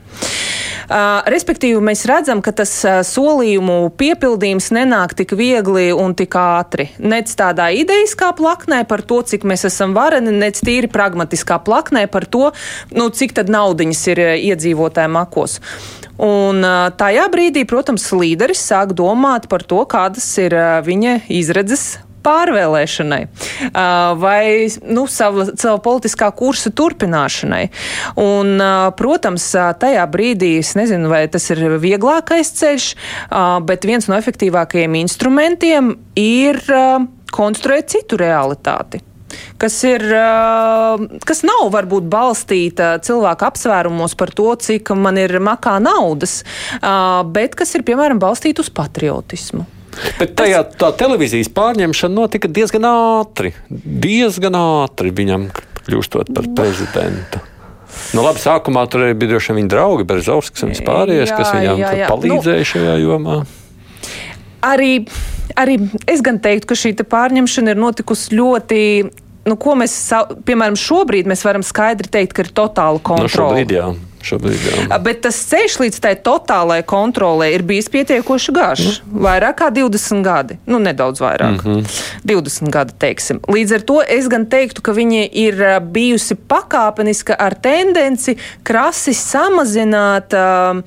Respektīvi, mēs redzam, ka tas solījumu piepildījums nenāk tik viegli un tik ātri. Nec tādā idejiskā plaknē par to, cik mēs esam vareni, nec tīri pragmatiskā plaknē par to, nu, cik tad naudiņas ir iedzīvotājiem akos. Un tajā brīdī, protams, līderis sāk domāt par to, kādas ir viņa izredzes pārvēlēšanai vai nu, sava, sava politiskā kursa turpināšanai. Un, protams, tajā brīdī es nezinu, vai tas ir vieglākais ceļš, bet viens no efektīvākajiem instrumentiem ir konstruēt citu realitāti kas, ir, kas nav varbūt balstīta cilvēka apsvērumos par to, cik man ir makā naudas, bet kas ir, piemēram, balstīta uz patriotismu. Bet tajā tā televīzijas pārņemšana notika diezgan ātri. Diezgan ātri viņam kļūstot par prezidentu. Nu, labi, sākumā tur bija droši vien viņa draugi, Berzovskis un vispārējais, kas viņam jā, jā. palīdzēja nu, šajā jomā. Arī, arī es gan teiktu, ka šī pārņemšana ir notikusi ļoti nu, ko mēs, piemēram, šobrīd mēs varam skaidri teikt, ka ir totāla kontrole. No šobrīd, jā šobrīd. Jā. Bet tas ceļš līdz tai totālai kontrolē ir bijis pietiekoši garš. Mm. Vairāk kā 20 gadi. Nu, nedaudz vairāk. Mm -hmm. 20 gadi, teiksim. Līdz ar to es gan teiktu, ka viņa ir bijusi pakāpeniska ar tendenci krasi samazināt uh,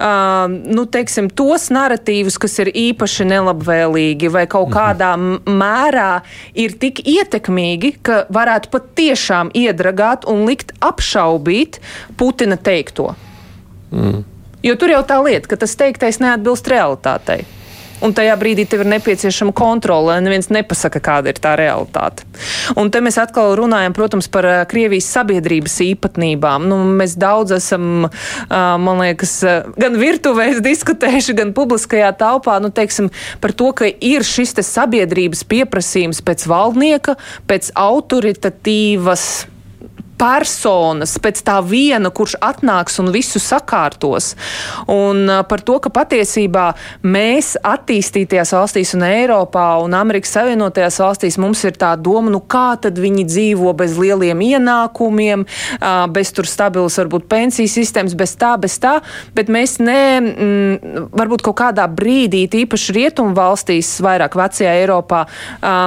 uh, nu, teiksim, tos narratīvus, kas ir īpaši nelabvēlīgi vai kaut mm -hmm. kādā mērā ir tik ietekmīgi, ka varētu pat tiešām iedragāt un likt apšaubīt Putina teikumu teikto. Mm. Jo tur jau tā lieta, ka tas teiktais neatbilst realitātei. Un tajā brīdī tev ir nepieciešama kontrole, lai neviens nepasaka, kāda ir tā realitāte. Un te mēs atkal runājam, protams, par Krievijas sabiedrības īpatnībām. Nu, mēs daudz esam, man liekas, gan virtuvēs diskutējuši, gan publiskajā telpā, nu, teiksim, par to, ka ir šis sabiedrības pieprasījums pēc valdnieka, pēc autoritatīvas personas, pēc tā viena, kurš atnāks un visu sakārtos. Un par to, ka patiesībā mēs attīstītajās valstīs un Eiropā un Amerikas Savienotajās valstīs mums ir tā doma, nu kā tad viņi dzīvo bez lieliem ienākumiem, bez tur stabilas varbūt pensiju sistēmas, bez tā, bez tā, bet mēs ne, m, mm, varbūt kaut kādā brīdī, tīpaši rietumu valstīs, vairāk vecajā Eiropā,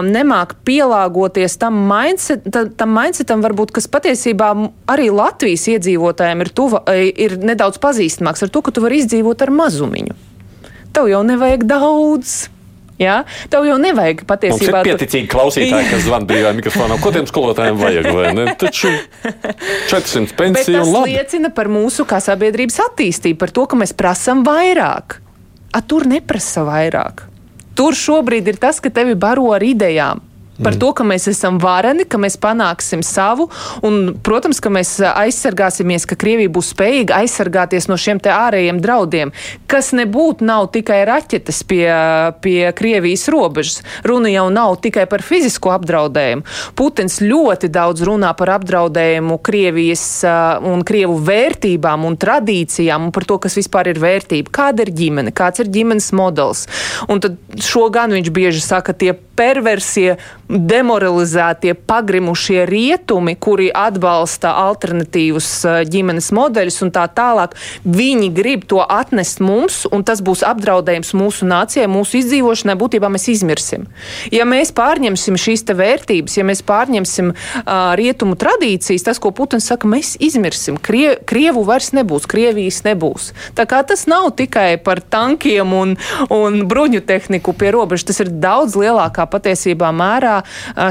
nemāk pielāgoties tam mindset, tam mindsetam, varbūt, kas patiesībā patiesībā arī Latvijas iedzīvotājiem ir, tuva, e, ir nedaudz pazīstamāks ar to, ka tu vari izdzīvot ar mazumiņu. Tev jau nevajag daudz. Ja? Tev jau nevajag patiesībā. Ir pieticīgi klausītāji, kas zvana brīvā mikrofonā. Ko tiem skolotājiem vajag? Taču 400 pensiju un labi. Tas liecina par mūsu kā sabiedrības attīstību, par to, ka mēs prasam vairāk. A, tur neprasa vairāk. Tur šobrīd ir tas, ka tevi baro ar idejām. Par mm. to, ka mēs esam vareni, ka mēs panāksim savu, un, protams, ka mēs aizsargāsimies, ka Krievija būs spējīga aizsargāties no šiem ārējiem draudiem, kas nebūtu nav tikai raķetes pie, pie Krievijas robežas. Runa jau nav tikai par fizisko apdraudējumu. Putins ļoti daudz runā par apdraudējumu Krievijas un Krievu vērtībām un tradīcijām un par to, kas vispār ir vērtība. Kāda ir ģimene, kāds ir ģimenes modelis. Un tad šo gan viņš bieži saka, tie perversie demoralizētie, pagrimušie rietumi, kuri atbalsta alternatīvus eh, ģimenes modeļus un tā tālāk, viņi grib to atnest mums, un tas būs apdraudējums mūsu nācijai, mūsu izdzīvošanai. Būtībā mēs izmirsim. Ja mēs pārņemsim šīs vērtības, ja mēs pārņemsim uh, rietumu tradīcijas, tas, ko Putins saka, mēs izmirsim. Krie, Krievu vairs nebūs, Krievijas nebūs. Tā kā tas nav tikai par tankiem un, un bruņu tehniku pie robežas, tas ir daudz lielākā patiesībā mērā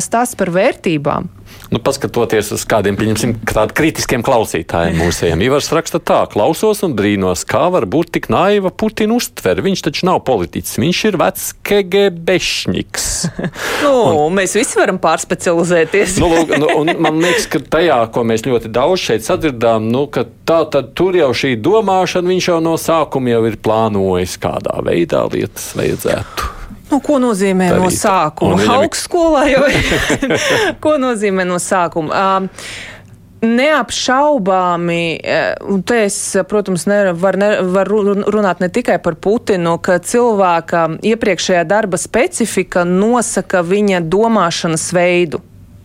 stāsts par vērtībām. Nu, paskatoties uz kādiem kritiskiem klausītājiem mūsējiem, Ivars raksta tā, klausos un brīnos, kā var būt tik naiva Putina uztvere. Viņš taču nav politiķis, viņš ir vecs KGBšņiks. nu, un, mēs visi varam pārspecializēties. nu, lūk, nu, man liekas, ka tajā, ko mēs ļoti daudz šeit sadzirdām, nu, ka tā tad tur jau šī domāšana viņš jau no sākuma jau ir plānojis, kādā veidā lietas vajadzētu. Nu, ko nozīmē Darīt. no sākuma? Augstsskolā jau ko nozīmē no sākuma? Um, Neapšaubāmi, un te es, protams, nevaru ne, var runāt ne tikai par Putinu, ka cilvēka iepriekšējā darba specifika nosaka viņa domāšanas veidu.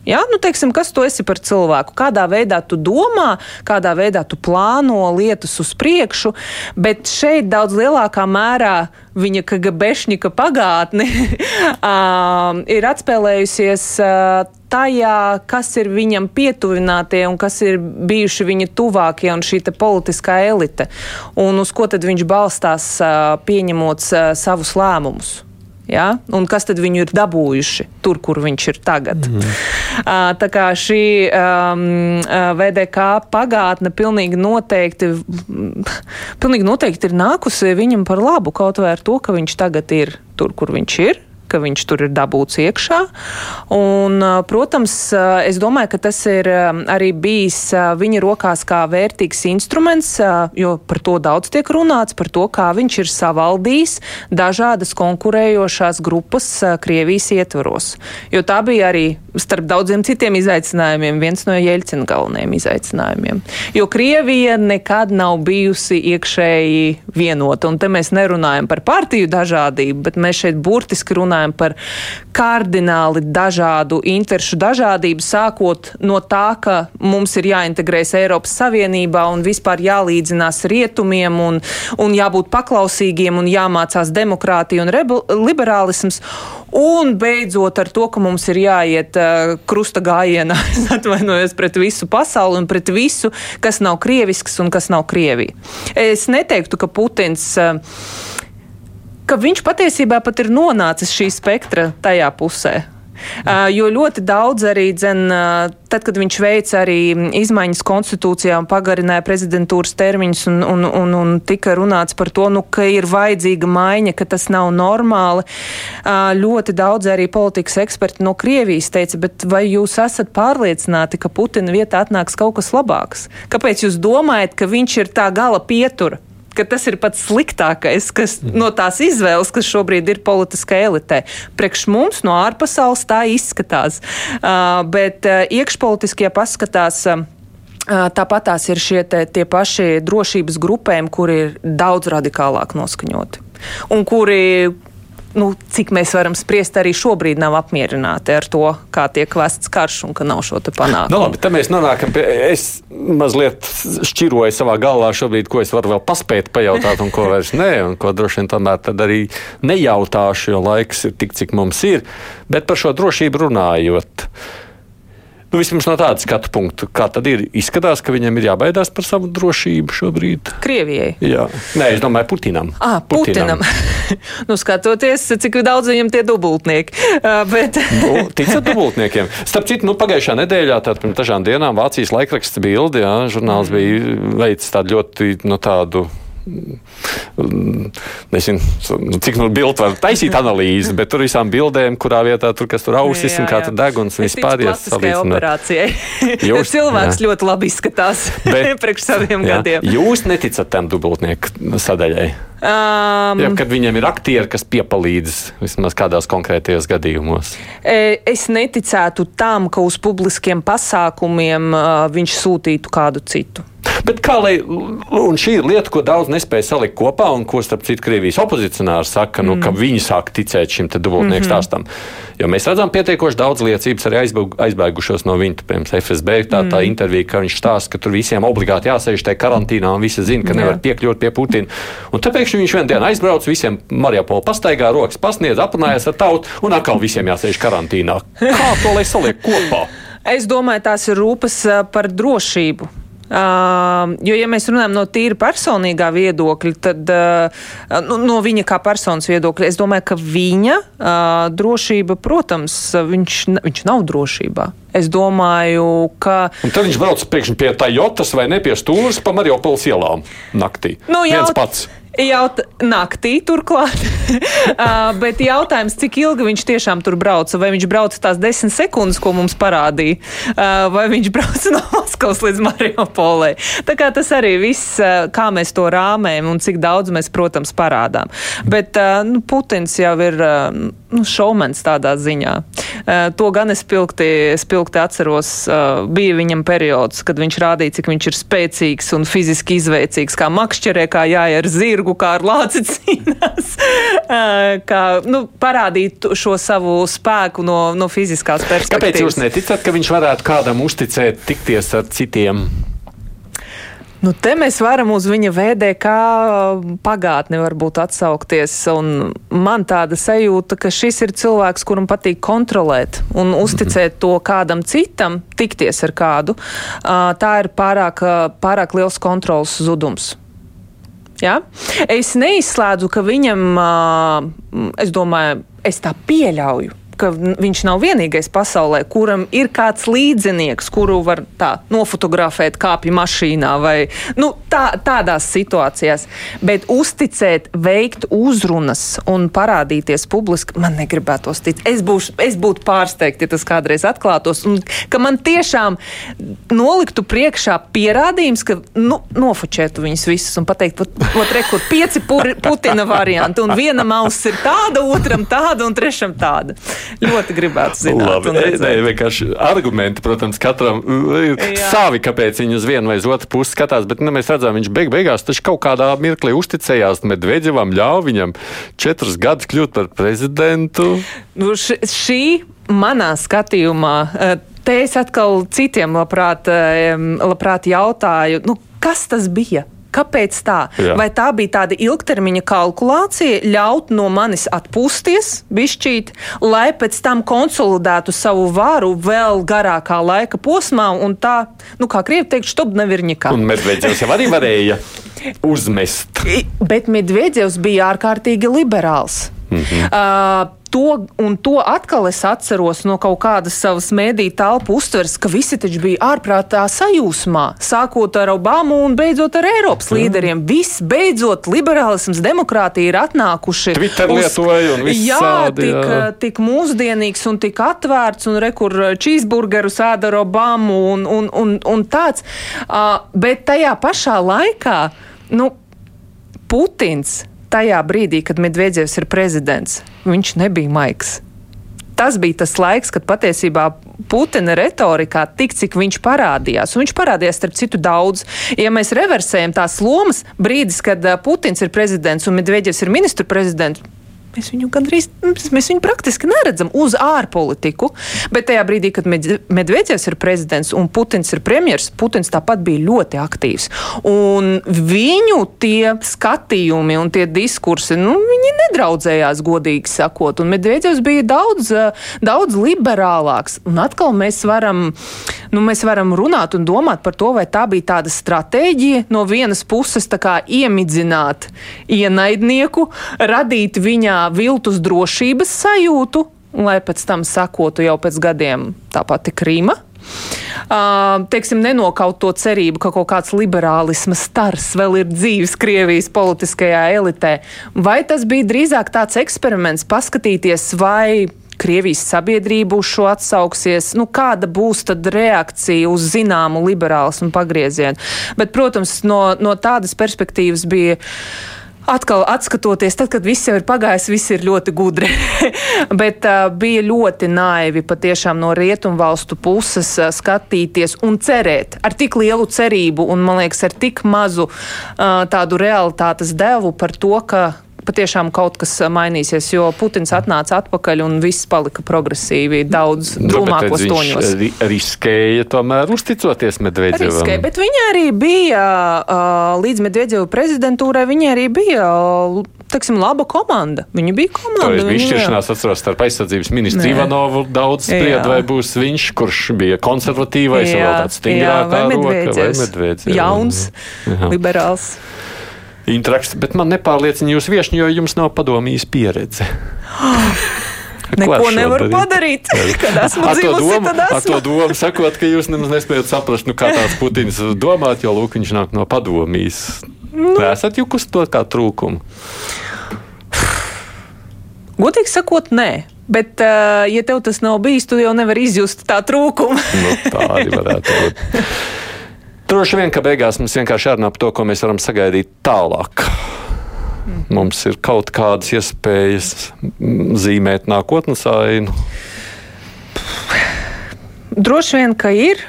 Ja? Nu, teiksim, kas tu esi par cilvēku? Kādā veidā tu domā, kādā veidā tu plāno lietas uz priekšu, bet šeit daudz lielākā mērā viņa KGBšņika pagātne ir atspēlējusies tajā, kas ir viņam pietuvinātie un kas ir bijuši viņa tuvākie un šī politiskā elite, un uz ko tad viņš balstās pieņemot savus lēmumus. Ja? Un kas tad viņu ir dabūjuši tur, kur viņš ir tagad? Mm. Uh, tā kā šī um, VDK pagātne pilnīgi noteikti, pilnīgi noteikti ir nākusi viņam par labu kaut vai ar to, ka viņš tagad ir tur, kur viņš ir ka viņš tur ir dabūts iekšā. Un, protams, es domāju, ka tas ir arī bijis viņa rokās kā vērtīgs instruments, jo par to daudz tiek runāts, par to, kā viņš ir savaldījis dažādas konkurējošās grupas Krievijas ietvaros. Jo tā bija arī starp daudziem citiem izaicinājumiem viens no Jeļcina galvenajiem izaicinājumiem. Jo Krievija nekad nav bijusi iekšēji vienota, un te mēs nerunājam par partiju dažādību, bet mēs šeit burtiski runājam runājam par kardināli dažādu interešu dažādību, sākot no tā, ka mums ir jāintegrēs Eiropas Savienībā un vispār jālīdzinās rietumiem un, un jābūt paklausīgiem un jāmācās demokrātija un liberālisms. Un beidzot ar to, ka mums ir jāiet uh, krusta gājienā, atvainojos pret visu pasauli un pret visu, kas nav krievisks un kas nav Krievija. Es neteiktu, ka Putins. Uh, ka viņš patiesībā pat ir nonācis šī spektra tajā pusē. Uh, jo ļoti daudz arī, dzen, uh, tad, kad viņš veica arī izmaiņas konstitūcijā un pagarināja prezidentūras termiņus un, un, un, un tika runāts par to, nu, ka ir vajadzīga maiņa, ka tas nav normāli, uh, ļoti daudz arī politikas eksperti no Krievijas teica, bet vai jūs esat pārliecināti, ka Putina vietā atnāks kaut kas labāks? Kāpēc jūs domājat, ka viņš ir tā gala pietura? Ka tas ir pats sliktākais kas, no tās izvēles, kas šobrīd ir politiskā elitē. Priekš mums no ārpasaules tā izskatās, uh, bet uh, iekšpolitiskie paskatās. Uh, Tāpat tās ir šie te, tie paši drošības grupējumi, kuri ir daudz radikālāk noskaņoti un kuri nu, cik mēs varam spriest, arī šobrīd nav apmierināti ar to, kā tiek vests karš un ka nav šo panākumu. Nu, labi, mēs nonākam pie. Es mazliet šķiroju savā galvā šobrīd, ko es varu vēl paspēt pajautāt un ko vairs nē, un ko droši vien tomēr arī nejautāšu, jo laiks ir tik, cik mums ir. Bet par šo drošību runājot. Nu, vismaz no tāda skatu punkta, kā tad ir, izskatās, ka viņam ir jābaidās par savu drošību šobrīd. Krievijai. Jā, nē, es domāju, Putinam. Ah, Putinam. Putinam. nu, skatoties, cik daudz viņam tie dubultnieki. Uh, bet... nu, ticat dubultniekiem. Starp citu, nu, pagājušā nedēļā, tātad pirms dažām dienām, Vācijas laikraksts bildi, jā, žurnāls mm. bija veicis tādu ļoti, nu, tādu nezinu, nu, cik no bildes var taisīt analīzi, bet tur visām bildēm, kurā vietā tur kas tur ausis jā, jā. un kā tur deguns un vispār operācijai. Jūs, cilvēks jā. ļoti labi izskatās priekš saviem jā. gadiem. Jūs neticat tam dubultnieku sadaļai? Um, ja, kad viņiem ir aktieri, kas piepalīdz vismaz kādos konkrētajos gadījumos. E, es neticētu tam, ka uz publiskiem pasākumiem uh, viņš sūtītu kādu citu. Bet kā lai, un šī ir lieta, ko daudz nespēja salikt kopā, un ko, starp citu, Krievijas opozicionāri saka, nu, mm. ka viņi sāk ticēt šim dubultnieku mm -hmm. stāstam. Jo mēs redzam pietiekoši daudz liecības arī aizbēgušos no viņa, piemēram, FSB, tā, tā mm. intervija, ka viņš stāsta, ka tur visiem obligāti jāsēž tajā karantīnā, un visi zina, ka nevar piekļūt pie Putina. Un tāpēc viņš vienā dienā aizbrauc, visiem Mariupolā pastaigā, rokas pasniedz, aprunājas ar tautu, un atkal visiem jāsēž karantīnā. Kā to lai saliek kopā? Es domāju, tās ir rūpes par drošību. Uh, jo, ja mēs runājam no tīri personīgā viedokļa, tad uh, nu, no viņa kā personas viedokļa, es domāju, ka viņa uh, drošība, protams, viņš, viņš nav drošībā. Es domāju, ka. Un tad viņš brauc pie Toyotas vai ne pie stūres pa Mariupoles ielām naktī. Nu, jau, Viens pats. Jaut naktī turklāt. uh, bet jautājums, cik ilgi viņš tiešām tur brauca? Vai viņš brauca tās desmit sekundes, ko mums parādīja, uh, vai viņš brauca no Maskavas līdz Mariupolē? Tā kā tas arī viss, uh, kā mēs to rāmējam un cik daudz mēs, protams, parādām. Bet nu, Putins jau ir nu, šaumens tādā ziņā. To gan es spilgti, spilgti atceros. Bija viņam periods, kad viņš rādīja, cik viņš ir spēcīgs un fiziski izveicīgs, kā makšķerē, kā jāja ar zirgu, kā ar lāci cīnās. kā, nu, parādīt šo savu spēku no, no fiziskās perspektīvas. Kāpēc jūs neticat, ka viņš varētu kādam uzticēt tikties ar citiem? Nu, te mēs varam uz viņa VDK pagātni varbūt atsaukties, un man tāda sajūta, ka šis ir cilvēks, kuram patīk kontrolēt un uzticēt to kādam citam, tikties ar kādu. Tā ir pārāk, pārāk liels kontrols zudums. Ja? Es neizslēdzu, ka viņam, es domāju, es tā pieļauju ka viņš nav vienīgais pasaulē, kuram ir kāds līdzinieks, kuru var tā nofotografēt kāpju mašīnā vai nu, tā, tādās situācijās. Bet uzticēt, veikt uzrunas un parādīties publiski, man negribētos ticēt. Es, būšu, es būtu pārsteigta, ja tas kādreiz atklātos, un ka man tiešām noliktu priekšā pierādījums, ka nu, nofočētu viņus visus un pateikt, ot, rekur, pieci puri, Putina varianti, un viena mauss ir tāda, otram tāda un trešam tāda ļoti gribētu zināt. Labi, nē, vienkārši argumenti, protams, katram ir Jā. savi, kāpēc viņi uz vienu vai uz otru pusi skatās, bet nu, mēs redzam, viņš beig beigās taču kaut kādā mirklī uzticējās Medvedjevam, ļauj viņam četrus gadus kļūt par prezidentu. Nu, š, šī manā skatījumā. Eh, te es atkal citiem labprāt, labprāt jautāju, nu, kas tas bija? Kāpēc tā? Jā. Vai tā bija tāda ilgtermiņa kalkulācija, ļaut no manis atpūsties, bišķīt, lai pēc tam konsolidētu savu varu vēl garākā laika posmā, un tā, nu, kā krievi teikt, štub nevirņikā. Un Medvedevs jau arī varēja uzmest. Bet Medvedevs bija ārkārtīgi liberāls. -hmm. uh, to, un to atkal es atceros no kaut kādas savas mēdīņu telpu uztveres, ka visi taču bija ārprātā sajūsmā, sākot ar Obamu un beidzot ar Eiropas mm. līderiem. Viss beidzot liberālisms, demokrātija ir atnākuši. Twitter uz, lietoja un viss jā, sādi, tik, jā. tik mūsdienīgs un tik atvērts un rekur cheeseburgeru sēda ar Obamu un, un, un, un tāds. Uh, bet tajā pašā laikā, nu, Putins tajā brīdī, kad Medvedevs ir prezidents, viņš nebija maigs. Tas bija tas laiks, kad patiesībā Putina retorikā tik cik viņš parādījās. Un viņš parādījās, starp citu, daudz. Ja mēs reversējam tās lomas, brīdis, kad Putins ir prezidents un Medvedevs ir ministru prezidents, Mēs viņu gandrīz, mēs viņu praktiski neredzam uz ārpolitiku. Bet tajā brīdī, kad Medvedevs ir prezidents un Putins ir premjers, Putins tāpat bija ļoti aktīvs. Un viņu tie skatījumi un tie diskursi, nu, nedraudzējās, godīgi sakot. Un Medvedevs bija daudz, daudz liberālāks. Un atkal mēs varam, nu, mēs varam runāt un domāt par to, vai tā bija tāda stratēģija no vienas puses iemidzināt ienaidnieku, radīt viņā viltus drošības sajūtu, lai pēc tam sakotu jau pēc gadiem tā pati Krīma. Uh, teiksim, nenokaut to cerību, ka kaut kāds liberālisma stars vēl ir dzīves Krievijas politiskajā elitē. Vai tas bija drīzāk tāds eksperiments, paskatīties, vai Krievijas sabiedrība uz šo atsauksies, nu, kāda būs tad reakcija uz zināmu liberālismu pagriezienu. Bet, protams, no, no tādas perspektīvas bija atkal atskatoties, tad, kad viss jau ir pagājis, viss ir ļoti gudri. Bet uh, bija ļoti naivi patiešām no rietumvalstu puses uh, skatīties un cerēt ar tik lielu cerību un, man liekas, ar tik mazu uh, tādu realitātes devu par to, ka patiešām kaut kas mainīsies, jo Putins atnāca atpakaļ un viss palika progresīvi daudz drūmākos nu, toņos. Viņš riskēja tomēr uzticoties Medvedjevam. Riskēja, bet viņa arī bija līdz Medvedjeva prezidentūrai, viņa arī bija teiksim, laba komanda. Viņa bija komanda. Tā bija izšķiršanās, atceros, starp aizsardzības ministru Ivanovu daudz spried, vai būs viņš, kurš bija konservatīvais, jā, vai vēl tāds stingrākā roka, vai Medvedjevs. Jauns, jā. liberāls. Intrakts, bet man nepārliecina jūs viešņi, jo jums nav padomjas pieredze. Neko nevaru padarīt. Kad esmu dzimusi, tad esmu. Ar to domu sakot, ka jūs nemaz nespējat saprast, nu, kā tāds Putins domāt, jo lūk, viņš nāk no padomjas. Nu. Esat jukus to kā trūkumu? Godīgi sakot, nē. Bet, uh, ja tev tas nav bijis, tu jau nevari izjust tā trūkumu. nu, tādi varētu būt. Droši vien, ka beigās mums vienkārši jārunā par to, ko mēs varam sagaidīt tālāk. Mums ir kaut kādas iespējas zīmēt nākotnes ainu. Droši vien, ka ir.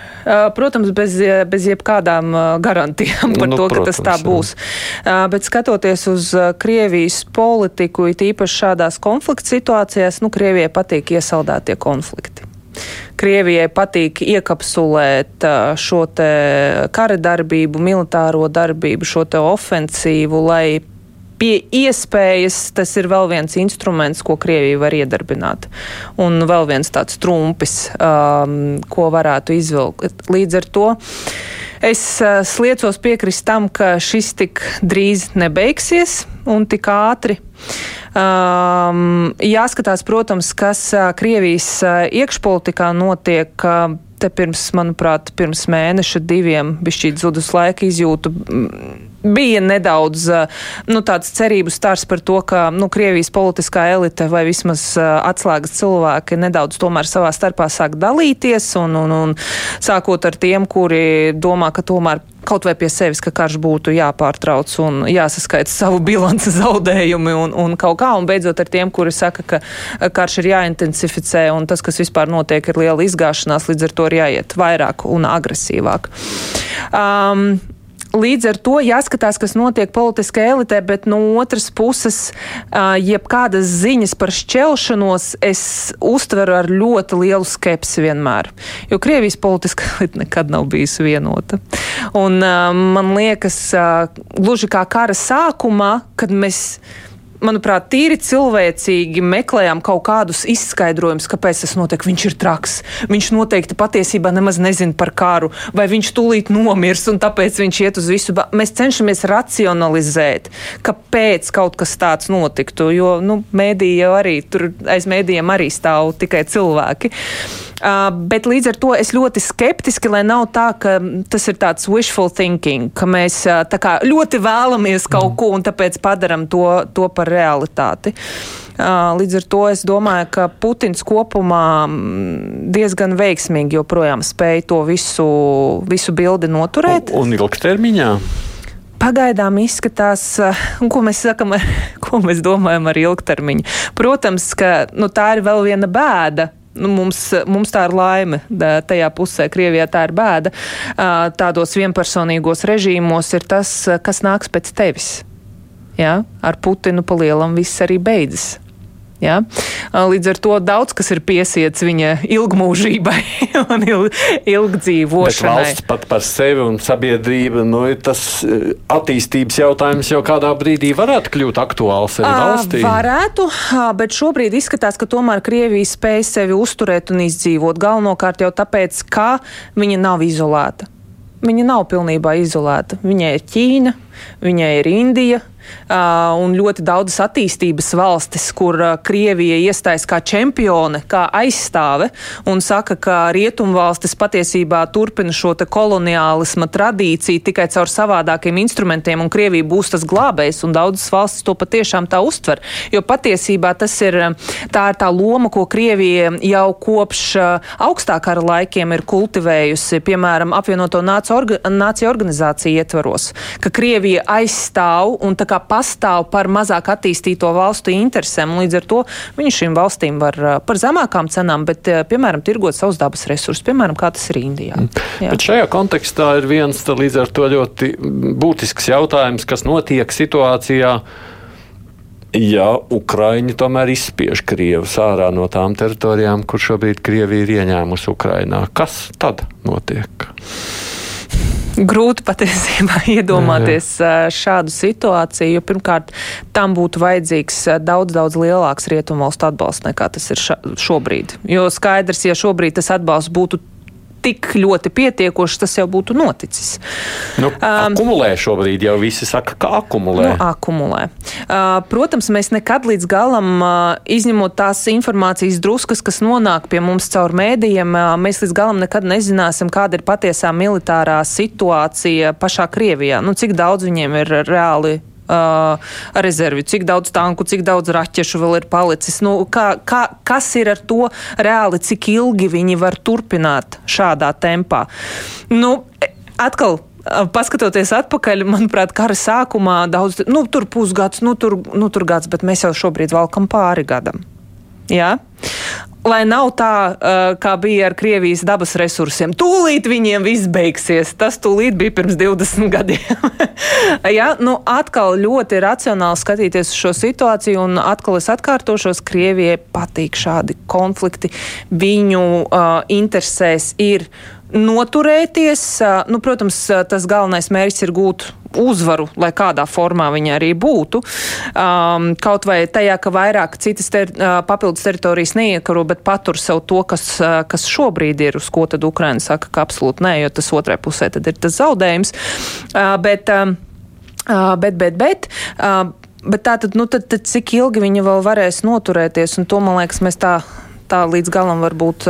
Protams, bez, bez jebkādām garantijām par nu, to, ka protams, tas tā būs. Jā. Bet skatoties uz Krievijas politiku, it īpaši šādās konflikta situācijās, nu, Krievijai patīk iesaldētie konflikti. Krievijai patīk iekapsulēt šo te kara darbību, militāro darbību, šo te ofensīvu, lai pie iespējas tas ir vēl viens instruments, ko Krievija var iedarbināt. Un vēl viens tāds trumpis, um, ko varētu izvilkt. Līdz ar to es uh, sliecos piekrist tam, ka šis tik drīz nebeigsies un tik ātri. Um, jāskatās, protams, kas uh, Krievijas uh, iekšpolitikā notiek. Uh, te pirms, manuprāt, pirms mēneša diviem bišķīt zudus laika izjūtu bija nedaudz nu, tāds cerību stars par to, ka nu, Krievijas politiskā elite vai vismaz atslēgas cilvēki nedaudz tomēr savā starpā sāk dalīties un, un, un sākot ar tiem, kuri domā, ka tomēr kaut vai pie sevis, ka karš būtu jāpārtrauc un jāsaskaita savu bilanci zaudējumi un, un kaut kā, un beidzot ar tiem, kuri saka, ka karš ir jāintensificē un tas, kas vispār notiek, ir liela izgāšanās, līdz ar to ir jāiet vairāk un agresīvāk. Um, Līdz ar to jāskatās, kas notiek politiskajā elitē, bet no otras puses, jebkādas ziņas par šķelšanos es uztveru ar ļoti lielu skepsi vienmēr. Jo Krievijas politiskā elite nekad nav bijusi vienota. Un man liekas, gluži kā kara sākumā, kad mēs manuprāt, tīri cilvēcīgi meklējām kaut kādus izskaidrojumus, kāpēc tas notiek. Viņš ir traks. Viņš noteikti patiesībā nemaz nezina par karu, vai viņš tūlīt nomirs un tāpēc viņš iet uz visu. Mēs cenšamies racionalizēt, kāpēc kaut kas tāds notiktu, jo nu, mēdīja jau arī tur aiz mēdījiem arī stāv tikai cilvēki. Uh, bet līdz ar to es ļoti skeptiski, lai nav tā, ka tas ir tāds wishful thinking, ka mēs uh, kā, ļoti vēlamies kaut ko un tāpēc padaram to, to par realitāti. Uh, līdz ar to es domāju, ka Putins kopumā diezgan veiksmīgi joprojām spēja to visu, visu bildi noturēt. Un, un ilgtermiņā? Pagaidām izskatās, ko mēs sakam, ko mēs domājam ar ilgtermiņu. Protams, ka nu, tā ir vēl viena bēda nu, mums, mums tā ir laime. Tajā pusē Krievijā tā ir bēda. Tādos vienpersonīgos režīmos ir tas, kas nāks pēc tevis. Ja? Ar Putinu pa lielam viss arī beidzas. Ja? Līdz ar to daudz kas ir piesiets viņa ilgmūžībai un ilg, ilgdzīvošanai. Bet valsts pat par sevi un sabiedrība, nu, tas attīstības jautājums jau kādā brīdī varētu kļūt aktuāls arī valstī. Varētu, bet šobrīd izskatās, ka tomēr Krievija spēj sevi uzturēt un izdzīvot. Galvenokārt jau tāpēc, ka viņa nav izolēta. Viņa nav pilnībā izolēta. Viņai ir Ķīna, viņai ir Indija, un ļoti daudzas attīstības valstis, kur Krievija iestājas kā čempione, kā aizstāve un saka, ka rietumvalstis patiesībā turpina šo koloniālisma tradīciju tikai caur savādākiem instrumentiem, un Krievija būs tas glābējs, un daudzas valstis to patiešām tā uztver. Jo patiesībā tas ir tā, ir tā loma, ko Krievija jau kopš augstākā kara laikiem ir kultivējusi, piemēram, apvienoto nāciju orga, organizāciju ietvaros, ka Krievija aizstāv un tā kā pastāv par mazāk attīstīto valstu interesēm. Līdz ar to viņi šīm valstīm var par zemākām cenām, bet, piemēram, tirgot savus dabas resursus, piemēram, kā tas ir Indijā. Mm. Jā. Bet šajā kontekstā ir viens līdz ar to ļoti būtisks jautājums, kas notiek situācijā. Ja Ukraiņi tomēr izspiež Krievus ārā no tām teritorijām, kur šobrīd Krievija ir ieņēmusi Ukrainā, kas tad notiek? Grūti patiesībā iedomāties jā, jā. šādu situāciju, jo pirmkārt tam būtu vajadzīgs daudz, daudz lielāks rietumvalstu atbalsts nekā tas ir šobrīd. Jo skaidrs, ja šobrīd tas atbalsts būtu tik ļoti pietiekošs, tas jau būtu noticis. Nu, um, akumulē šobrīd jau visi saka, ka akumulē. Nu, akumulē. Uh, protams, mēs nekad līdz galam, uh, izņemot tās informācijas druskas, kas nonāk pie mums caur mēdījiem, uh, mēs līdz galam nekad nezināsim, kāda ir patiesā militārā situācija pašā Krievijā. Nu, cik daudz viņiem ir reāli uh, rezervi, cik daudz tanku, cik daudz raķešu vēl ir palicis. Nu, kā, kā, kas ir ar to reāli, cik ilgi viņi var turpināt šādā tempā? Nu, atkal paskatoties atpakaļ, manuprāt, kara sākumā daudz, nu, tur pusgads, nu, tur, nu, tur gads, bet mēs jau šobrīd valkam pāri gadam. Jā. Lai nav tā, uh, kā bija ar Krievijas dabas resursiem. Tūlīt viņiem viss beigsies. Tas tūlīt bija pirms 20 gadiem. Jā, nu atkal ļoti racionāli skatīties uz šo situāciju, un atkal es atkārtošos, Krievijai patīk šādi konflikti. Viņu uh, interesēs ir noturēties. Nu, protams, tas galvenais mērķis ir gūt uzvaru, lai kādā formā viņa arī būtu. Um, kaut vai tajā, ka vairāk citas ter, papildus teritorijas neiekaro, bet patur sev to, kas, kas šobrīd ir, uz ko tad Ukraina saka, ka absolūti nē, jo tas otrai pusē tad ir tas zaudējums. Uh, bet, uh, bet, bet, bet, uh, bet tā tad, nu, tad, tad cik ilgi viņa vēl varēs noturēties, un to, man liekas, mēs tā tā līdz galam varbūt,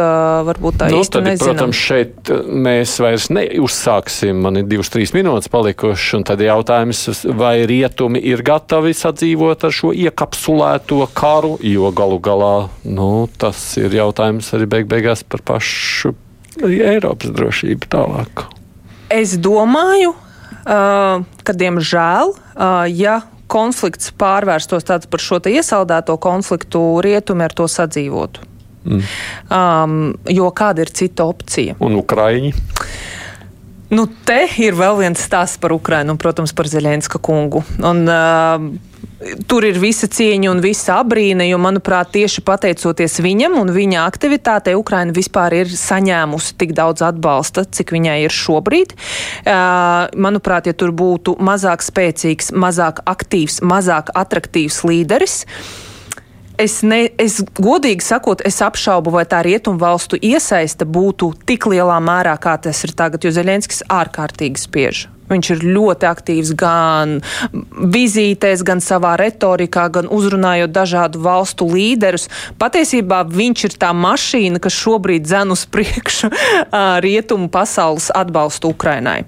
varbūt tā nu, īsti tad, nezinām. Protams, šeit mēs vairs neuzsāksim, man ir divas, trīs minūtes palikušas, un tad jautājums, vai rietumi ir gatavi sadzīvot ar šo iekapsulēto karu, jo galu galā, nu, tas ir jautājums arī beig beigās par pašu Eiropas drošību tālāk. Es domāju, uh, ka, diemžēl, uh, ja konflikts pārvērstos tāds par šo iesaldēto konfliktu, rietumi ar to sadzīvotu. Mm. Um, jo kāda ir cita opcija? Un Ukraiņi? Nu, te ir vēl viens stāsts par Ukrajinu un, protams, par Zelenska kungu. Un, uh, Tur ir visa cieņa un visa abrīna, jo, manuprāt, tieši pateicoties viņam un viņa aktivitātei, Ukraina vispār ir saņēmusi tik daudz atbalsta, cik viņai ir šobrīd. Uh, manuprāt, ja tur būtu mazāk spēcīgs, mazāk aktīvs, mazāk attraktīvs līderis, uh, Es, ne, es godīgi sakot, es apšaubu, vai tā rietumu valstu iesaiste būtu tik lielā mērā, kā tas ir tagad, jo Zelenskis ārkārtīgi spiež. Viņš ir ļoti aktīvs gan vizītēs, gan savā retorikā, gan uzrunājot dažādu valstu līderus. Patiesībā viņš ir tā mašīna, kas šobrīd dzen uz priekšu rietumu pasaules atbalstu Ukrainai.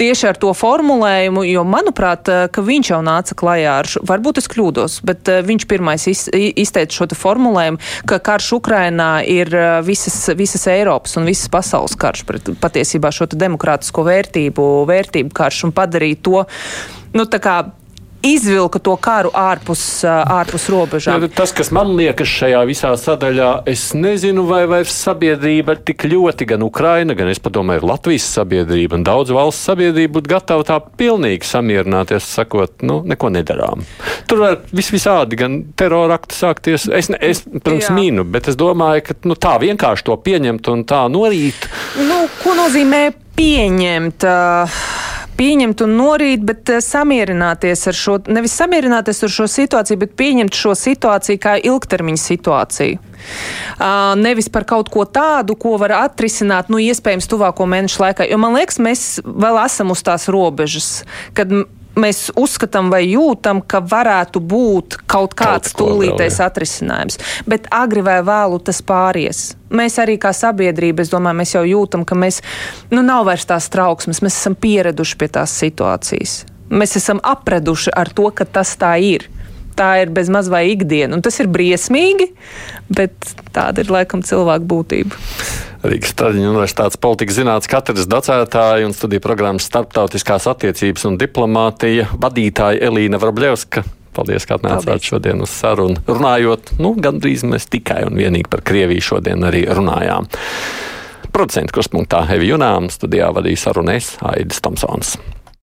Tieši ar to formulējumu, jo manuprāt, viņš jau nāca klajā ar, šo, varbūt es kļūdos, bet viņš pirmais iz, izteica šo formulējumu, ka karš Ukrainā ir visas, visas Eiropas un visas pasaules karš pret patiesībā šo demokrātisko vērtību, vērtību karš un padarīt to, nu, tā kā izvilka to karu ārpus, ārpus robežām. Tas, kas man liekas šajā visā sadaļā, es nezinu, vai vairs sabiedrība tik ļoti, gan Ukraina, gan es padomāju, Latvijas sabiedrība un daudz valsts sabiedrība būtu gatava tā pilnīgi samierināties, sakot, nu, neko nedarām. Tur var vis visādi, gan terorakti sākties. Es, ne, es protams, mīnu, bet es domāju, ka nu, tā vienkārši to pieņemt un tā norīt. Nu, ko nozīmē pieņemt? Uh pieņemt un norīt, bet eh, samierināties ar šo, nevis samierināties ar šo situāciju, bet pieņemt šo situāciju kā ilgtermiņa situāciju. Uh, nevis par kaut ko tādu, ko var atrisināt, nu, iespējams, tuvāko mēnešu laikā. Jo man liekas, mēs vēl esam uz tās robežas, kad mēs uzskatām vai jūtam, ka varētu būt kaut kāds kaut tūlītais atrisinājums. Bet agri vai vēlu tas pāries. Mēs arī kā sabiedrība, es domāju, mēs jau jūtam, ka mēs, nu, nav vairs tās trauksmes, mēs esam pieraduši pie tās situācijas. Mēs esam apreduši ar to, ka tas tā ir tā ir bez maz vai ikdiena. Un tas ir briesmīgi, bet tāda ir laikam cilvēka būtība. Rīgas Traģiņu universitātes politikas zinātnes katedras docētāja un studiju programmas starptautiskās attiecības un diplomātija vadītāja Elīna Vrabļevska. Paldies, ka atnācāt šodien uz sarunu. Runājot, nu, gandrīz mēs tikai un vienīgi par Krieviju šodien arī runājām. Producents kurspunktā Hevi Junām studijā vadīja sarunu es, Aidis Tomsons.